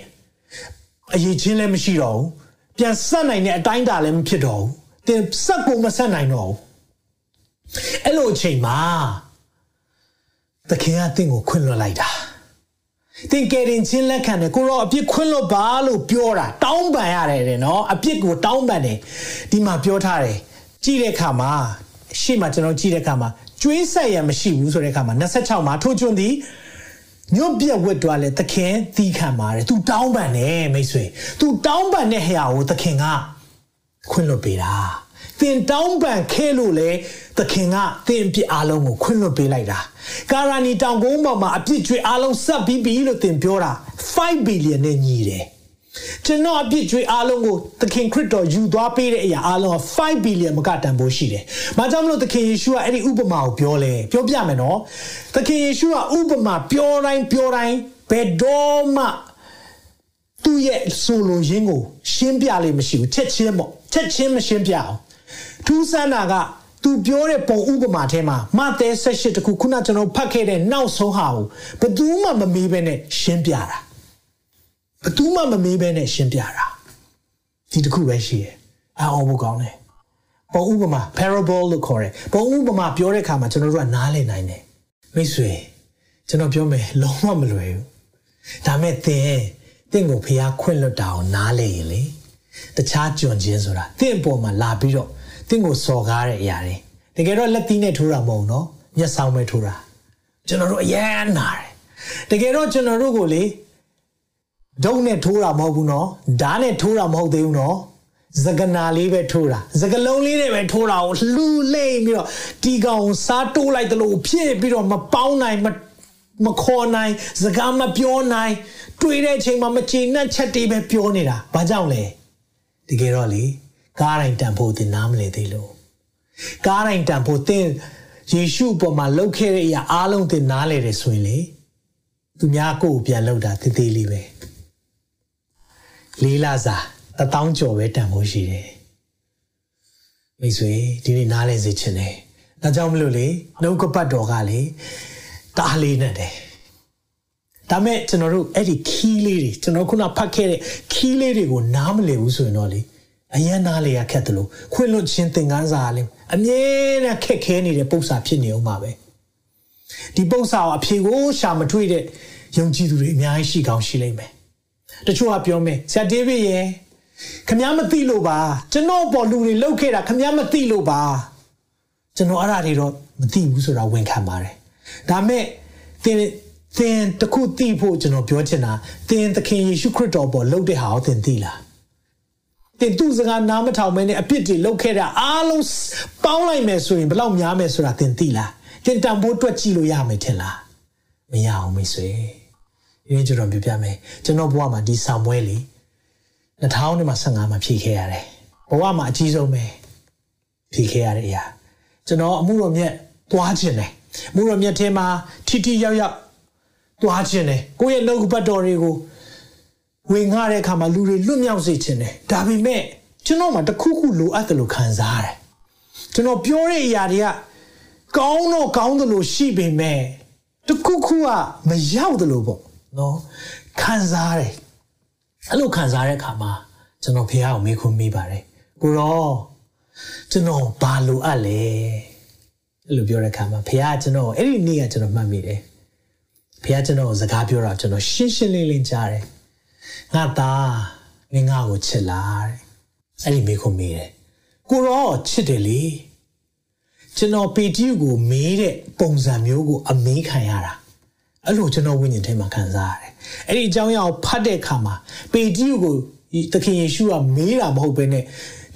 အရေးချင်းလည်းမရှိတော့ဘူးပြန်ဆက်နိုင်တဲ့အတိုင်းတာလည်းမဖြစ်တော့ဘူးသင်ဆက်ကိုမဆက်နိုင်တော့ဘူးအဲ့လိုအချိန်မှာ သခင်ကတင့်ကိုခွင့်လွှတ်လိုက်တာသင်ကယ်တင်ချင်းလက်ခံတယ်ကိုရောအပြစ်ခွင့်လွှတ်ပါလို့ပြောတာတောင်းပန်ရတယ်တဲ့နော်အပြစ်ကိုတောင်းပန်တယ်ဒီမှာပြောထားတယ်ကြည့်တဲ့အခါမှာရှေ့မှာကျွန်တော်ကြည့်တဲ့အခါမှာကျွေးဆက်ရမရှိဘူးဆိုတဲ့အခါမှာ26မှာထို့ကျွန်းသည်ညွတ်ပြက်ဝတ်တော်လဲသခင်သီးခံပါတယ်။ तू တောင်းပန်တယ်မိတ်ဆွေ။ तू တောင်းပန်တဲ့ဟရာကိုသခင်ကခွင့်လွှတ်ပေးတာ။ သင်တောင်းပန်ခဲ့လို့လေသခင်ကသင်အပြစ်အလုံးကိုခွင့်လွှတ်ပေးလိုက်တာ။ကာရာနီတောင်ကုန်းပေါ်မှာအပြစ်ကြွေအလုံးဆက်ပြီးပြီလို့သင်ပြောတာ5 billion နဲ့ညီတယ်။ကျွန်တော်အပြစ်ကြွေးအားလုံးကိုသခင်ခရစ်တော်ယူသွားပေးတဲ့အရာအားလုံးက5 billion မကတန်ဖိုးရှိတယ်။ဘာကြောင့်မလို့သခင်ယေရှုကအဲ့ဒီဥပမာကိုပြောလဲ။ပြောပြမယ်နော်။သခင်ယေရှုကဥပမာပြောတိုင်းပြောတိုင်းဘယ်တော့မှသူ့ရဲ့ဆိုလိုရင်းကိုရှင်းပြလိမ့်မရှိဘူးချက်ချင်းပေါ့ချက်ချင်းမရှင်းပြအောင် ထူးဆန်းတာကသူပြောတဲ့ပုံဥပမာထဲမှာမဿဲ78တခုခုနကျွန်တော်ဖတ်ခဲ့တဲ့နောက်ဆုံးဟာကိုဘယ်သူမှမမေးဘဲနဲ့ရှင်းပြတာဘသူမှမမေးဘဲနဲ့ရှင်းပြတာဒီတခုပဲရှိတယ်အအောင်ဖို့ကောင်းတယ်ပုံဥပမာ parable လို့ခေါ်တယ်ပုံဥပမာပြောတဲ့အခါမှာကျွန်တော်တို့ကနားလည်နိုင်တယ်မိတ်ဆွေကျွန်တော်ပြောမယ်လုံးဝမလွယ်ဘူးဒါမဲ့သင်သင်ကိုဖျားခွင့်လွတ်တာကိုနားလည်ရင်လေတခြားကြွန်ခြင်းဆိုတာသင်အပေါ်မှာလာပြီးတော့သ င်ကိုစော်ကားတဲ့အရာတွေတကယ်တော့လက်သီးနဲ့ထိုးတာမဟုတ်နော်မျက်စောင်းပဲထိုးတာကျွန်တော်တို့အယမ်းနာတယ်တကယ်တော့ကျွန်တော်တို့ကိုလေဒုံနဲ့ထိုးတာမဟုတ်ဘူးနော်ဓာတ်နဲ့ထိုးတာမဟုတ်သေးဘူးနော်စကနာလေးပဲထိုးတာစကလုံးလေးနဲ့ပဲထိုးတာကိုလှူလိမ့်ပြီးတော့တီကောင်စားတိုးလိုက်တယ်လို့ဖြစ်ပြီးတော့မပေါင်းနိုင်မမခေါ်နိုင်စကားမပြောနိုင်တွေ့တဲ့အချိန်မှာမချေနှက်ချက်တွေပဲပြောနေတာဘာကြောင့်လဲတကယ်တော့လေ ကားတိုင်းတန်ဖို့တင်နားမလဲသေးလို့ကားတိုင်းတန်ဖို့တင်ယေရှုပေါ်မှာလှုပ်ခဲ့တဲ့အရာအားလုံးတင်နားလဲတယ်ဆိုရင်လေသူများကိုယ်ပြန်လှုပ်တာတည်တည်လေးပဲလေးလာစာတထောင်ကျော်ပဲတန်ဖို့ရှိတယ်မိတ်ဆွေဒီနေ့နားလဲစေချင်တယ်ဒါကြောင့်မလို့လေနှုတ်ကပတ်တော်ကလေတားလေးနဲ့တယ်ဒါမဲ့ကျွန်တော်တို့အဲ့ဒီခီးလေးတွေကျွန်တော်ခုနဖတ်ခဲ့တဲ့ခီးလေးတွေကိုနားမလည်ဘူးဆိုရင်တော့လေ အရင်နားလေရခက်တယ်လို့ခွင့်လွတ်ခြင်းသင်ခန်းစာလေးအမြဲတမ်းခက်ခဲနေတဲ့ပု္ပ္ပာဖြစ်နေအောင်ပါပဲဒီပု္ပ္ပာကိုအဖြေကိုရှာမထွေးတဲ့ယုံကြည်သူတွေအများကြီးရှိကောင်းရှိလိမ့်မယ်တချို့ကပြောမယ်ဆရာဒေးဗစ်ရေခမည်းမသိလို့ပါကျွန်တော်ပေါ်လူတွေလောက်ခဲ့တာခမည်းမသိလို့ပါကျွန်တော်အဲ့ဒါတွေတော့မသိဘူးဆိုတာဝန်ခံပါတယ်ဒါမဲ့သင်သင်တခုသိဖို့ကျွန်တော်ပြောချင်တာသင်သခင်ယေရှုခရစ်တော်ပေါ်လှုပ်တဲ့ဟာကိုသင်သိလား သင်သူ့စကားနားမထောင်မဲနဲ့အပြစ်တွေလုပ်ခဲ့တာအားလုံးပေါင်းလိုက်မယ်ဆိုရင်ဘယ်လောက်များမယ်ဆိုတာသင်သိလားသင်တန်ဖိုးတွက်ကြည့်လို့ရမယ်ထင်လားမရအောင်မိတ်ဆွေရင်းကျွန်တော်ပြပြမယ်ကျွန်တော်ဘဝမှာဒီဆောင်ပွဲလေး2015မှာဖြည့်ခဲ့ရတယ်ဘဝမှာအကြီးဆုံးပဲဖြည့်ခဲ့ရတဲ့အရာကျွန်တော်အမှုတော်မြတ်သွားခြင်းတယ်အမှုတော်မြတ်ထဲမှာထိထိရောက်ရောက်သွားခြင်းတယ်ကိုယ့်ရဲ့နှုတ်ပတ်တော်တွေကို ဝင်ငှတဲ့အခါမှာလူတွေလွတ်မြောက်စေခြင်းတယ်ဒါပေမဲ့ကျွန်တော်မှတခုခုလိုအပ်တယ်လို့ခံစားရတယ်ကျွန်တော်ပြောတဲ့အရာတွေကကောင်းတော့ကောင်းတယ်လို့ရှိပေမဲ့တခုခုကမရောက်တယ်လို့ပေါ့နော်ခံစားရတယ်အဲ့လိုခံစားတဲ့အခါမှာကျွန်တော်ဖေဟာကိုမေးခွန်းမိပါတယ်ကိုရောကျွန်တော်ဘာလိုအပ်လဲအဲ့လိုပြောတဲ့အခါမှာဖေဟာကျွန်တော်အဲ့ဒီနေ့ကကျွန်တော်မှတ်မိတယ်ဖေဟာကျွန်တော်စကားပြောတာကျွန်တော်ရှင်းရှင်းလင်းလင်းကြားတယ် ငါသားမင်းငါ့ကိုချစ်လားတဲ့အဲ့ဒီမေးခွန်းမေးတယ်ကိုရောချစ်တယ်လေကျွန်တော်ပေတီကိုမေးတဲ့ပုံစံမျိုးကိုအမေးခံရတာအဲ့လိုကျွန်တော်ဝိညာဉ်ထဲမှာခံစားရတယ်။အဲ့ဒီအကြောင်းအရာကိုဖတ်တဲ့အခါမှာပေတရုကိုသခင်ယေရှုကမေးတာမဟုတ်ဘဲနဲ့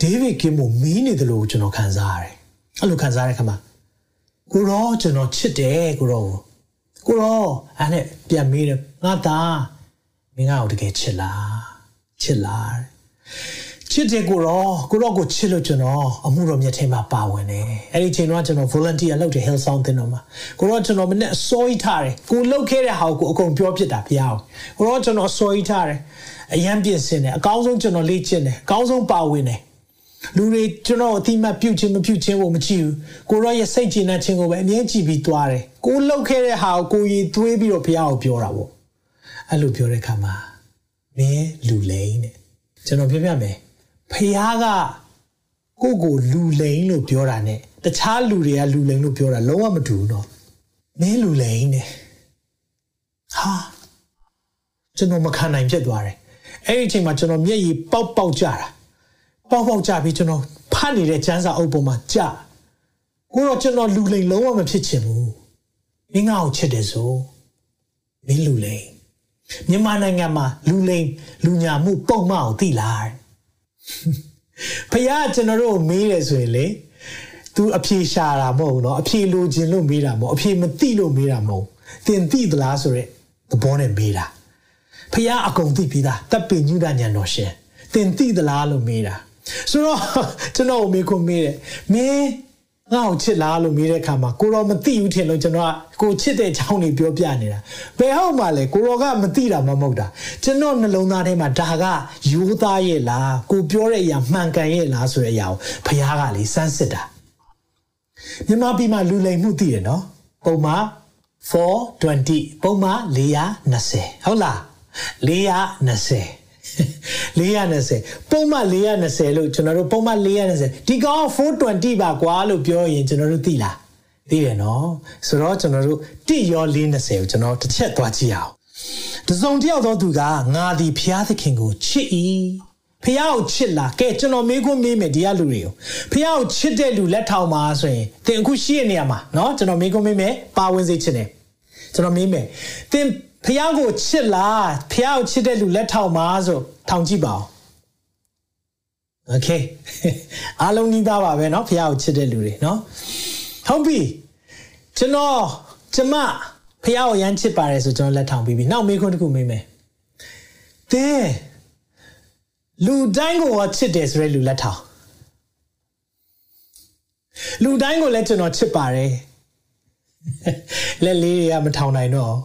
ဒေးဗစ်ကင်းကိုမေးနေတယ်လို့ကျွန်တော်ခံစားရတယ်။အဲ့လိုခံစားတဲ့အခါမှာကိုရောကျွန်တော်ချစ်တယ်ကိုရောကိုရောအဲ့နဲ့ပြန်မေးတယ်ငါသား မင်းငါ့ကိုတကယ်ချစ်လားချစ်လားချစ်တယ်ကိုရောကိုရောကိုချစ်လို့ကျွန်တော်အမှုတော်မြတ်ထဲမှာပါဝင်တယ်အဲ့ဒီချိန်တော့ကျွန်တော် volunteer လုပ်တယ် Hill Sound တင်တော့မှာကိုရောကျွန်တော်မနဲ့အစိုးရထားတယ်ကိုလှုပ်ခဲ့တဲ့ဟာကိုအကုန်ပြောပြတာဖျားအောင်ကိုရောကျွန်တော်အစိုးရထားတယ်အရန်ပြင်ဆင်တယ်အကောင်းဆုံးကျွန်တော်လေ့ကျင့်တယ်အကောင်းဆုံးပါဝင်တယ်လူတွေကျွန်တော်အတိမတ်ပြုတ်ခြင်းမပြုတ်ခြင်းကိုမကြည့်ဘူးကိုရောရဲ့စိတ်ကျဉ်တဲ့ခြင်းကိုပဲအမြဲကြည့်ပြီးသွားတယ်ကိုလှုပ်ခဲ့တဲ့ဟာကိုကိုရည်သွေးပြီးတော့ဖျားအောင်ပြောတာပေါ့ အဲ့လိုပြောတဲ့ခါမှာမင်းလူလိမ့်တဲ့ကျွန်တော်ပြောပြမယ်ဖះကကိုကိုလူလိန်လို့ပြောတာ ਨੇ တခြားလူတွေကလူလိန်လို့ပြောတာလုံးဝမတူဘူးเนาะမင်းလူလိန်နဲ့ဟာကျွန်တော်မခံနိုင်ဖြစ်သွားတယ်အဲ့ဒီအချိန်မှာကျွန်တော်မျက်ရည်ပေါက်ပေါက်ကြတာပေါက်ပေါက်ကြပြီးကျွန်တော်ဖတ်နေတဲ့ကျန်းစာအုပ်ပေါ်မှာကြကိုတော့ကျွန်တော်လူလိန်လုံးဝမဖြစ်ချင်ဘူးမင်းငါ့ကိုချစ်တယ်ဆိုမင်းလူလိန် မြန်မာနိုင်ငံမှာလူလိန်လူညာမှုပုံမှန်ကိုသိလားဖခင်ကျွန်တော်တို့မေးတယ်ဆိုရင်လေ तू အဖြေရှာတာမဟုတ်ဘူးเนาะအဖြေလိုချင်လို့မေးတာမဟုတ်အဖြေမသိလို့မေးတာမဟုတ်သင်သိသလားဆိုရက်သဘောနဲ့မေးတာဖခင်အကုန်သိပြီးသားတပ်ပင်ညုဒညာတော်ရှင်သင်သိသလားလို့မေးတာဆိုတော့ကျွန်တော်မေးခွန်းမေးတယ်မင်း ငါ့ကိုချစ်လားလို့မေးတဲ့အခါမှာကိုရောမသိဘူးထင်လို့ကျွန်တော်ကကိုချစ်တဲ့အကြောင်းတွေပြောပြနေတာဘယ်ဟုတ်မှလဲကိုရောကမသိတာမဟုတ်တာကျွန်တော်နှလုံးသားထဲမှာဒါကရိုးသားရဲ့လားကိုပြောတဲ့အရာမှန်ကန်ရဲ့လားဆိုတဲ့အရာကိုဖခင်ကလေစမ်းစစ်တာမြန်မာပြည်မှာလူလိမ်မှုသိတယ်နော်ပုံမှန်420ပုံမှန်420ဟုတ်လား420 420ပုံမှန်420လို့ကျွန်တော်တို့ပုံမှန်420ဒီကောင်420ပါကွာလို့ပြောရင်ကျွန်တော်တို့သိလားသိတယ်နော်ဆိုတော့ကျွန်တော်တို့1ရော420ကိုကျွန်တော်တစ်ချက်သွားကြည့်အောင်တစုံတယောက်သောသူကငါသည်ဖျားသခင်ကိုချစ်၏ဖះကိုချစ်လားကဲကျွန်တော်မေးခွန်းမေးမယ်ဒီကလူတွေကိုဖះကိုချစ်တဲ့လူလက်ထောင်ပါဆိုရင်သင်အခုရှိရနေရမှာเนาะကျွန်တော်မေးခွန်းမေးမယ်ပါဝင်စေချင်တယ်ကျွန်တော်မေးမယ်သင် ဖះကိုချစ်လားဖះကိုချစ်တဲ့လူလက်ထောင်ပါဆိုထောင်ကြည့်ပါဦးโอเคအားလုံးနီးသားပါပဲเนาะဖះကိုချစ်တဲ့လူတွေเนาะဟုတ်ပြီကျွန်တော်ကျမဖះကိုရမ်းချစ်ပါတယ်ဆိုကျွန်တော်လက်ထောင်ပြီးပြီနောက်မေးခွန်းတစ်ခုမေးမယ်တင်းလူတိုင်းကိုချစ်တယ်ဆိုတဲ့လူလက်ထောင်လူတိုင်းကိုလည်းကျွန်တော်ချစ်ပါတယ်လက်လေးတွေကမထောင်နိုင်တော့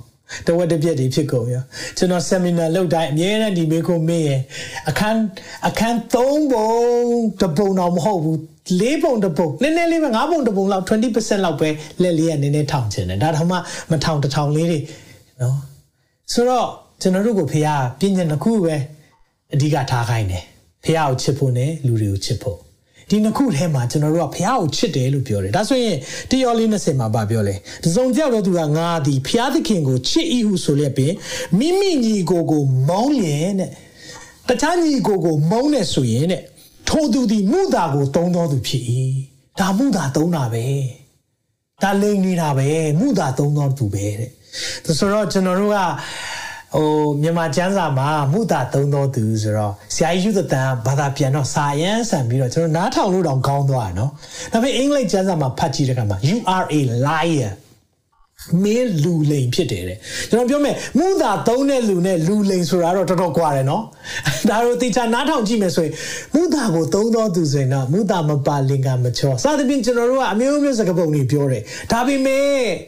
တဝက်တစ်ပြက်တွေဖြစ်ကုန်ရောကျွန်တော် seminar လုပ်တိုင်းအများနဲ့ဒီမေးခွန်းမေးရင်အခန်းအခန်း3ပုံတပုံတော့မဟုတ်ဘူး၄ပုံတပုံနည်းနည်းလေးပဲ၅ပုံတပုံလောက်20%လောက်ပဲလက်လေးကနည်းနည်းထောင်ချင်တယ်ဒါတော့မှမထောင်တထောင်လေးတွေနော်ဆိုတော့ကျွန်တော်တို့ကိုဖေကပြည့်ညက်တစ်ခုပဲအဓိကထားခိုင်းတယ်ဖះကိုချစ်ဖို့နဲ့လူတွေကိုချစ်ဖို့ ဒီနှစ်ခုထဲမှာကျွန်တော်တို့ကဖះကိုချစ်တယ်လို့ပြောတယ်ဒါဆိုရင်တယောလေး20မှာဗာပြောလဲတစုံကြောက်တော့သူကငါသည်ဖះသခင်ကိုချစ်၏ဟုဆိုလျက်ပင်မိမိညီကိုကိုမောင်းလျင်တဲ့တခြားညီကိုကိုမုန်းနေဆိုရင်တဲ့ထိုသူသည်မုသာကိုတုံးတော်သူဖြစ်၏ဒါမုသာတုံးတာပဲဒါလိန်နေတာပဲမုသာတုံးတော်သူပဲတဲ့ဆိုတော့ကျွန်တော်တို့က ဟိုမြန်မာကျမ်းစာမှာမုတာသုံးတော်သူဆိုတော့ဆရာကြီးယူသတန်ဘာသာပြန်တော့စာရန်ဆန်ပြီးတော့ကျွန်တော်နားထောင်လို့တောင်ကောင်းသွားတာနော်ဒါပေမဲ့အင်္ဂလိပ်ကျမ်းစာမှာဖတ်ကြည့်တဲ့အခါမှာ you are a liar မင်းလူလိန်ဖြစ်တယ်တဲ့ကျွန်တော်ပြောမယ်မူတာသုံးတဲ့လူနဲ့လူလိန်ဆိုတာတော့တော်တော်ကွာတယ်နော်ဒါတော့တေချာနားထောင်ကြည့်မယ်ဆိုရင်မူတာကိုသုံးတော်သူဆိုရင်တော့မူတာမပါလင်္ကာမချောစသဖြင့်ကျွန်တော်တို့ကအမျိုးမျိုးစကားပုံတွေပြောတယ်ဒါပေမဲ့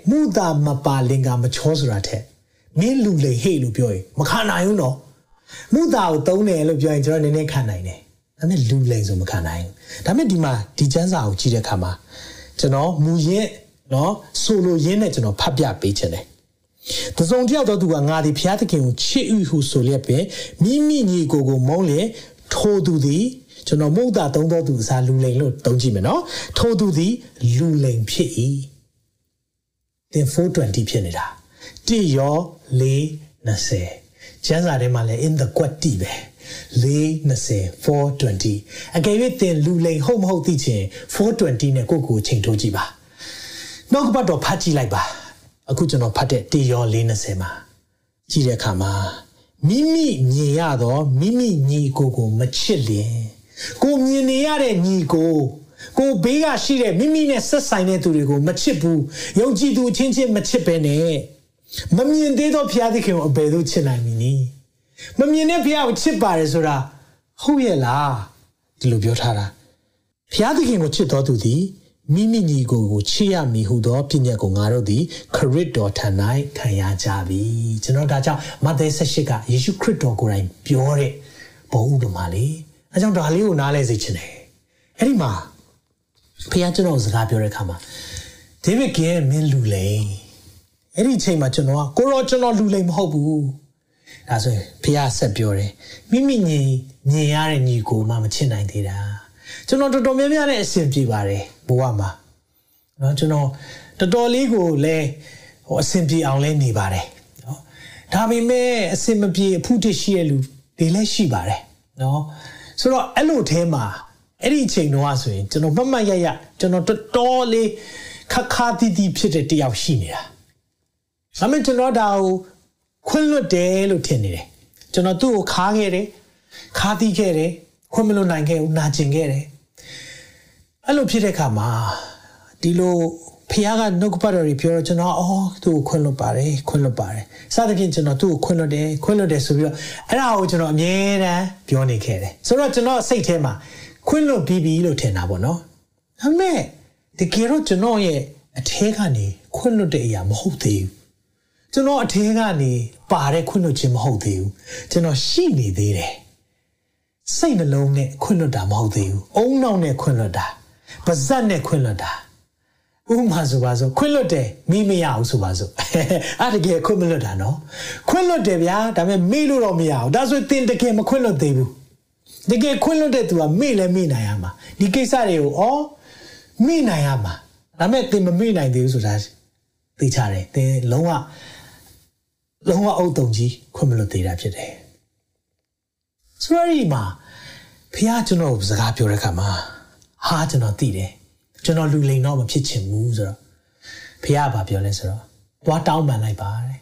မူတာမပါလင်္ကာမချောဆိုတာတဲ့ မင်းလူလိန်ဟေ့လို့ပြောရင်မခံနိုင်ဘူးနော်မူတာကိုသုံးတယ်လို့ပြောရင်ကျွန်တော်နည်းနည်းခံနိုင်တယ်ဒါပေမဲ့လူလိန်ဆိုမခံနိုင်ဘူးဒါပေမဲ့ဒီမှာဒီကျမ်းစာကိုကြည့်တဲ့အခါမှာကျွန်တော်မူရင်းနော်ဆိုလိုရင်းနဲ့ကျွန်တော်ဖတ်ပြပေးခြင်းတယ်တစုံတယောက်တော့သူကငါဒီဘုရားသခင်ကိုချစ်ဥဟုဆိုလျက်ပင်မိမိညီကိုကိုမုန်းလေထိုသူသည်ကျွန်တော်မုတ်တာသုံးတော်သူစားလူလိန်လို့သုံးကြည့်မယ်နော်ထိုသူသည်လူလိန်ဖြစ်၏သင်420ဖြစ်နေတာ တိရော420ကျမ်းစာထဲမှာလည်း in the quat တိပဲ420 420အကယ်၍သင်လူလိန်ဟုတ်မဟုတ်သိချင်420နဲ့ကိုကိုချိန်ထိုးကြည့်ပါနောက်ကပတ်တော့ဖတ်ကြည့်လိုက်ပါအခုကျွန်တော်ဖတ်တဲ့တေရော420မှာကြည့်တဲ့အခါမှာမိမိမြင်ရတော့မိမိညီကိုကိုမချစ်လင်ကိုမြင်နေရတဲ့ညီကိုကိုဘေးကရှိတဲ့မိမိနဲ့ဆက်ဆိုင်တဲ့သူတွေကိုမချစ်ဘူးယုံကြည်သူအချင်းချင်းမချစ်ပဲနဲ့ မမြင်သေးသောဘုရားသခင်ကိုအဘယ်သို့ချစ်နိုင်မည်နည်းမမြင်တဲ့ဘုရားကိုချစ်ပါတယ်ဆိုတာဟုတ်ရဲ့လားဒီလိုပြောထားတာဘုရားသခင်ကိုချစ်တော်သူသည်မိမိညီကိုကိုချစ်ရမည်ဟုသောပြည့်ညတ်ကိုငါတို့သည်ခရစ်တော်ထံ၌ခံရကြပြီကျွန်တော်ဒါကြောင့်မဿဲ18ကယေရှုခရစ်တော်ကိုယ်တိုင်ပြောတဲ့ဘုံဥပမာလေးအဲကြောင့်ဒါလေးကိုနားလဲစေချင်တယ်အဲ့ဒီမှာဖခင်ကျွန်တော်စကားပြောတဲ့အခါမှာဒေးဗစ်ကမင်းလူလိန် အဲ့ဒီအချိန်မှာကျွန်တော်ကကိုရောကျွန်တော်လူလိမ်မဟုတ်ဘူးဒါဆိုရင်ဖះဆက်ပြောတယ်မိမိညီမြင်ရတဲ့ညီကိုမှမချစ်နိုင်သေးတာကျွန်တော်တော်တော်များများနဲ့အဆင်ပြေပါတယ်ဘဝမှာနော်ကျွန်တော်တော်တော်လေးကိုလည်းဟိုအဆင်ပြေအောင်လဲနေပါတယ်နော်ဒါပေမဲ့အဆင်မပြေအဖုတစ်ရှိရဲ့လူတွေလည်းရှိပါတယ်နော်ဆိုတော့အဲ့လိုအဲမှာအဲ့ဒီအချိန်တော့ဆိုရင်ကျွန်တော်မှတ်မှတ်ရရကျွန်တော်တော်တော်လေးခက်ခါတီးတီးဖြစ်တဲ့တယောက်ရှိနေတာ ဒါပေမဲ့ကျွန်တော်ဒါကိုခွင့်လွတ်တယ်လို့ထင်နေတယ်ကျွန်တော်သူ့ကိုခါခဲ့တယ်ခါတီးခဲ့တယ်ခွင့်မလွတ်နိုင်ခဲ့ဘူးနာကျင်ခဲ့တယ်အဲ့လိုဖြစ်တဲ့အခါမှာဒီလိုဖះကနှုတ်ကပတ်တော်ကြီးပြောတော့ကျွန်တော်အော်သူ့ကိုခွင့်လွတ်ပါတယ်ခွင့်လွတ်ပါတယ်စသဖြင့်ကျွန်တော်သူ့ကိုခွင့်လွတ်တယ်ခွင့်လွတ်တယ်ဆိုပြီးတော့အဲ့ဒါကိုကျွန်တော်အမြဲတမ်းပြောနေခဲ့တယ်ဆိုတော့ကျွန်တော်စိတ်ထဲမှာခွင့်လွတ်ပြီးပြီလို့ထင်တာပေါ့နော်ဒါပေမဲ့တကယ်တော့ကျွန်တော်ရဲ့အထဲကနေခွင့်လွတ်တဲ့အရာမဟုတ်သေးဘူး ကျွန်တော်အထဲကနေပါတဲ့ခွင့်လွတ်ခြင်းမဟုတ်သေးဘူးကျွန်တော်ရှိနေသေးတယ်စိတ်နှလုံးနဲ့ခွင့်လွတ်တာမဟုတ်သေးဘူးအုံနောက်နဲ့ခွင့်လွတ်တာပါဇက်နဲ့ခွင့်လွတ်တာဥပမာဆိုပါစို့ခွင့်လွတ်တယ်မိမရအောင်ဆိုပါစို့အဲ့တကယ်ခွင့်မလွတ်တာနော်ခွင့်လွတ်တယ်ဗျာဒါပေမဲ့မေ့လို့တော့မရအောင်ဒါဆိုတင်တကယ်မခွင့်လွတ်သေးဘူးတကယ်ခွင့်လွတ်တဲ့သူကမေ့လဲမေ့နိုင်ရမှာဒီကိစ္စတွေကိုဩမေ့နိုင်ရမှာဒါပေမဲ့တင်မမေ့နိုင်သေးဘူးဆိုတာသိချတယ်တင်လုံးဝ လုံးဝအုတ်တုံကြီးခွင့်မလွတ်သေးတာဖြစ်တယ်ဆိုတော့ဒီမှာဖះကျွန်တော်စကားပြောတဲ့အခါမှာဟာကျွန်တော်သိတယ်ကျွန်တော်လူလိန်တော့မဖြစ်ချင်ဘူးဆိုတော့ဖះကပြောလဲဆိုတော့သွားတောင်းပန်လိုက်ပါတဲ့